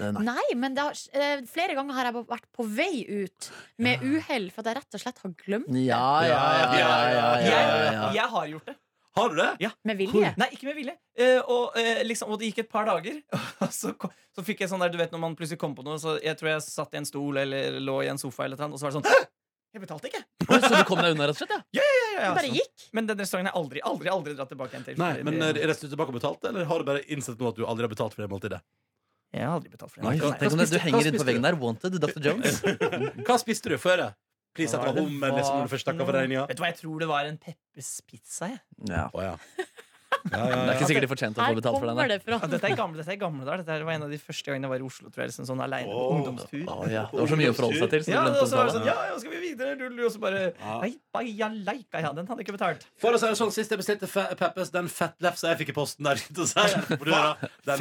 Eh, Nei. Nei, men det har, eh, flere ganger har jeg vært på vei ut med uhell for at jeg rett og slett har glemt Ja, ja, ja, ja, ja, ja, Jeg, ja, ja. jeg har gjort det. Har du det? med vilje. Nei, ikke med vilje. Eh, og, eh, liksom, og det gikk et par dager, og så, så fikk jeg sånn der Du vet når man plutselig kom på noe, så jeg tror jeg satt i en stol eller lå i en sofa, eller noe, og så var det sånn «Hæ? Jeg betalte ikke! Oi, Så du kom deg unna, rett og slett? Ja. Ja, ja, bare gikk. Men den restauranten har jeg aldri, aldri, aldri dratt tilbake igjen til. Nei, men er resten tilbake og betalt, eller har du bare innsett nå at du aldri har betalt for det måltidet? Jeg har aldri betalt for det. Tenk om det, du henger inne på veggen der. Wanted, Dr. Jones. Hva spiste du før? det? Please, var det hummer, liksom, når du først for regninga? Vet du hva, jeg tror det var en Peppers pizza. Jeg. Ja. Oh, ja. Ja, ja, Det er ikke sikkert de fortjente å få betalt for den. det fra. Ja, dette er gamle, dette er gamle der. Dette var en av de første gangene jeg var i Oslo. Tror jeg, liksom, sånn alene, oh. ungdomstur. Oh, ja. Det var så mye å forholde seg til. Så Ja, det og så var sånn, ja, ja, skal vi videre? Du, du, og så bare Nei, ja, leika, ja, den hadde ikke betalt. For å si det sånn, Sist jeg bestilte Peppers, den fettlefsa jeg fikk i posten der, den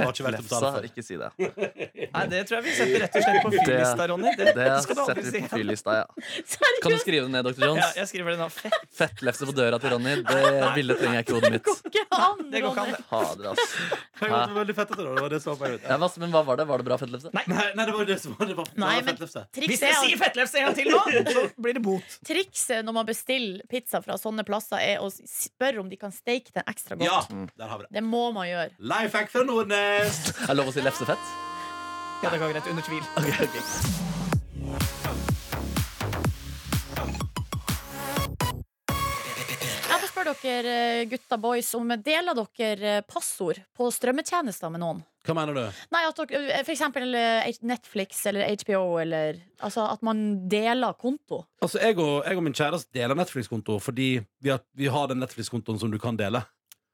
var ikke for. ikke si det. Nei, Det tror jeg vi setter rett og slett på fyllista, Ronny. Det, Det skal du aldri setter si. vi på fylista, ja. Kan du skrive det ned, Dr. Ja, jeg skriver det nå. Fett. Fettlefse på døra til Ronny. Det bildet trenger jeg ikke i hodet det mitt. An, Det går ikke an, det. Fader, ass. Det var veldig fett etter Det var det som var poenget mitt. Ja, hva- men hva var det? Var det bra fettlefse? Nei, nei, det var det som var det var, det Nei, var men fettlefse. Hvis trikset jeg er sier fettlefse en gang til nå, så blir det bot. Trikset når man bestiller pizza fra sånne plasser, er å spørre om de kan steke den ekstra godt. Ja, der har vi det. Det må man gjøre. Life hack fra Nordnes! Er det lov å si lefsefett? Ja, det går greit. Under tvil. Ok, får spørre dere eh, gutta boys om deler dere eh, passord på strømmetjenester med noen? Hva mener du? Nei, at dere, eh, for eksempel Netflix eller HBO eller Altså at man deler konto. Altså, jeg og, jeg og min kjæreste deler Netflix-konto fordi vi har, vi har den Netflix-kontoen som du kan dele.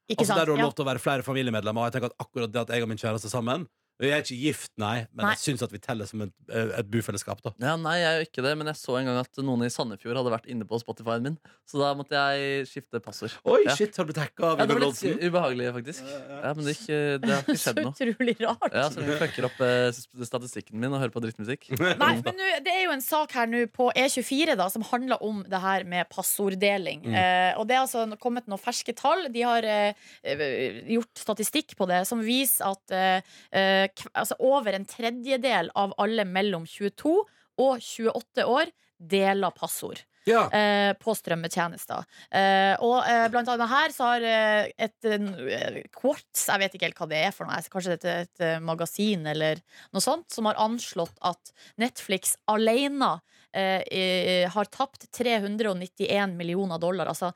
Ikke Altså, sant? der du har lov til å være flere familiemedlemmer. Og jeg tenker at akkurat det at jeg og min kjæreste er sammen Jeg er ikke gift, nei, men Nei. jeg syns at vi teller som et, et bufellesskap. da Ja, nei, jeg er jo ikke det, men jeg så en gang at noen i Sandefjord hadde vært inne på Spotify-en min. Så da måtte jeg skifte passord. Oi, Ja. shit, har du blitt hacka av Ja, det var litt Bronsen? ubehagelig, faktisk. Ja, men det, gikk, det har ikke Så skjedd noe. utrolig rart. Ja, så du fucker opp eh, statistikken min og hører på drittmusikk. Nei, men nå- Det er jo en sak her nå på E24 da som handler om det her med passorddeling. Mm. Eh, og Det er altså kommet noen ferske tall. De har eh, eh, gjort statistikk på det som viser at eh, eh, altså over en tredjedel av alle mellom 22 og 28 år deler passord Ja. eh, på strømmetjenester. Eh, og eh, blant annet her så har eh, et eh, Quartz, jeg vet ikke helt hva det er for noe, kanskje det er et, et magasin eller noe sånt, som har anslått at Netflix alene eh, har tapt 391 millioner dollar. Altså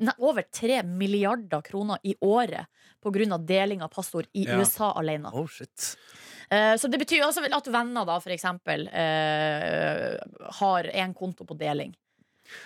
ne- over 3 milliarder kroner i året av deling av passord i Ja. USA alene. Oh, shit. Eh, så det betyr altså at venner, da, for eksempel, eh, har én konto på deling.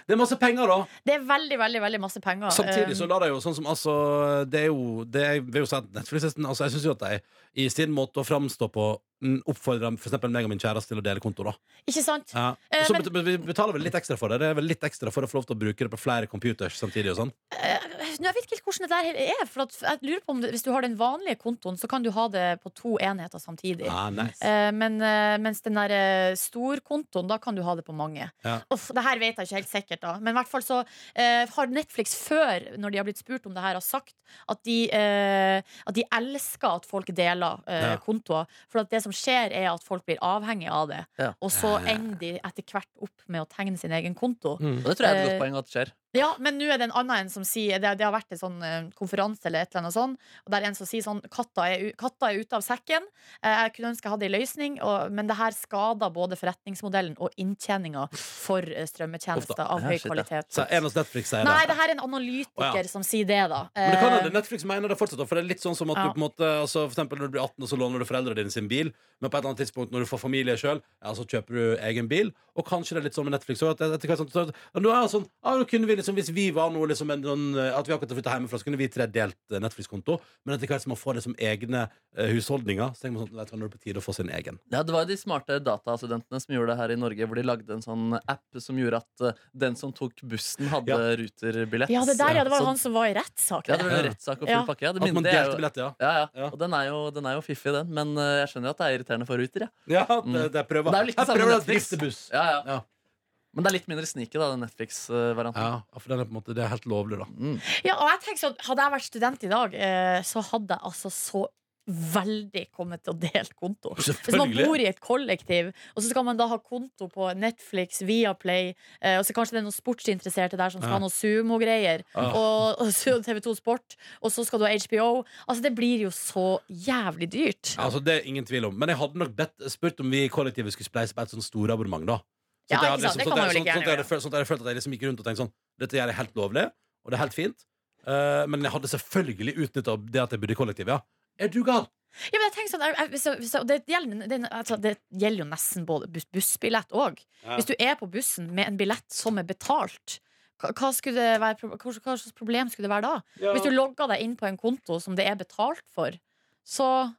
Det er masse penger, da. Det er veldig, veldig veldig masse penger. Samtidig så Eh, lar de jo sånn som altså Det er jo det jeg vil jo si at Netflix altså, Jeg syns jo at de i sin måte å framstå på oppfordrer for eksempel meg og min kjæreste til å dele konto, da. Ikke sant? Ja. Eh, Så men- vi betaler vel litt ekstra for det. Det er vel litt ekstra for å få lov til å bruke det på flere computers samtidig og sånn. Eh, Jeg vet ikke hvordan det der er. For at jeg lurer på om det, Hvis du har den vanlige kontoen, så kan du ha det på to enheter samtidig. Ah, nice. Eh, men eh, mens den der eh, storkontoen, da kan du ha det på mange. Ja. Uff, det her vet jeg ikke helt sikkert, da. Men i hvert fall så eh, har Netflix før, når de har blitt spurt om det her, har sagt at de, at de elsker at folk deler kontoer. For at det som skjer, er at folk blir avhengig av det. Ja. Og så ender de etter hvert opp med å tegne sin egen konto. Mm. Og det tror jeg er et Eh, godt poeng at det skjer. Ja, men nå er det en annen en som sier Det, det har vært en sånn eh, konferanse eller et eller annet sånn, og der er en som sier sånn Katta er, u- katta er ute av sekken. Eh, jeg kunne ønske jeg hadde en løsning, og, men det her skader både forretningsmodellen og inntjeninga for eh, strømmetjenester av Ja, høy shit, ja. kvalitet. Så en hos Netflix sier Nei, det. det her er en analytiker Å, ja. som sier det, da. Men det kan Eh, hende Netflix mener det fortsatt. For det er litt sånn som at Ja. du på en måte altså, For eksempel når du blir 18 og så låner du foreldrene dine sin bil, men på et eller annet tidspunkt når du får familie sjøl, ja, så kjøper du egen bil. Og kanskje det er litt sånn med Netflix òg, at etter hvert sånn, så, ja, nå er det sånn, ja, nå kunne vi liksom, Hvis vi var noe liksom en, sånn, eh, At vi akkurat har flytta hjemmefra, så kunne vi tre delt eh, Netflix-konto. Men etter hvert som man får liksom egne eh, husholdninger, så tenker man sånn vet du, er det på tide å få sin egen. Ja, Det var jo de smarte datastudentene som gjorde det her i Norge, hvor de lagde en sånn app som gjorde at den som tok bussen, hadde Ja. ruterbillett. ja, det der, ja. Det var Så- han som var i rettssak. Ja, det var rettssak og Ja. pakke. Ja, det At man delte jo- billett, ja. Ja, ja. Ja. Og den er, jo, den er jo fiffig, den. Men jeg skjønner jo at det er irriterende for Ruter. Ja. Ja, det, det prøver. Det er jo litt Jeg prøver å drifte buss. Ja, ja. Men det er litt mindre sneaky, da, den Netflix-varianten. Ja, for den er på en måte, det er helt lovlig, da. Mm. Ja, og jeg tenker sånn, Hadde jeg vært student i dag, eh, så hadde jeg altså så veldig kommet til å dele konto. Hvis man bor i et kollektiv, og så skal man da ha konto på Netflix, Viaplay, eh, og så kanskje det er noen sportsinteresserte der som skal Ja. ha noe sumo-greier, Ah. og, og TV2 Sport, og så skal du ha HBO. Altså, det blir jo så jævlig dyrt. Ja, altså, det er ingen tvil om. Men jeg hadde nok bedt, spurt om vi i kollektivet skulle spleise på et sånt storabonnement, da. Ja, ikke sant, det sånn kan man jo like sånn- sånn at jeg gjerne gjøre. sånn at jeg følte at jeg liksom gikk rundt og tenkte sånn Dette gjør jeg helt lovlig, og det er helt fint. Eh, men jeg hadde selvfølgelig utnytta det at jeg bodde i kollektiv, ja. Er du gal? Ja, men jeg tenker sånn, jeg- jeg- hvis jeg- hvis jeg- og det, gjelder, det, altså, det gjelder jo nesten både buss, bussbillett òg. Ja. Hvis du er på bussen med en billett som er betalt, hva, hva, skulle det være, pro- hva, hva slags problem skulle det være da? Hvis du logger deg inn på en konto som det er betalt for, så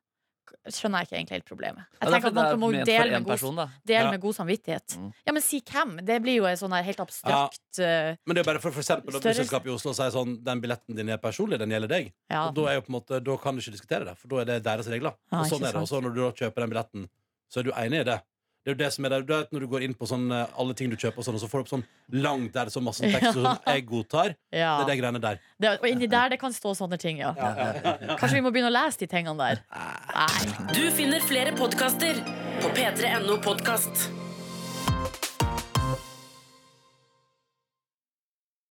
skjønner jeg ikke egentlig helt problemet. Jeg Ja, er tenker at man må jo dele med god, person, dele Ja. med god samvittighet. Mm. Ja, men si hvem. Det blir jo en sånn her helt abstrakt ja. Men det er bare for, for eksempel at busselskapet i Oslo sier sånn Den billetten din er personlig, den gjelder deg. ja. Og da, er jo på en måte, da kan du ikke diskutere det, for da er det deres regler. Ja, og sånn er det. Og så når du da kjøper den billetten, så er du enig i det. Det er jo det som er der. Du vet når du går inn på sånn, eh, alle ting du kjøper, og sånn, og så får du opp sånn langt der det så masse tekst og sånn, jeg godtar. ja. Det er de greiene der. Det, og inni der det kan stå sånne ting, ja. Kanskje vi må begynne å lese de tingene der. Nei. Du finner flere podkaster på p3.no podkast.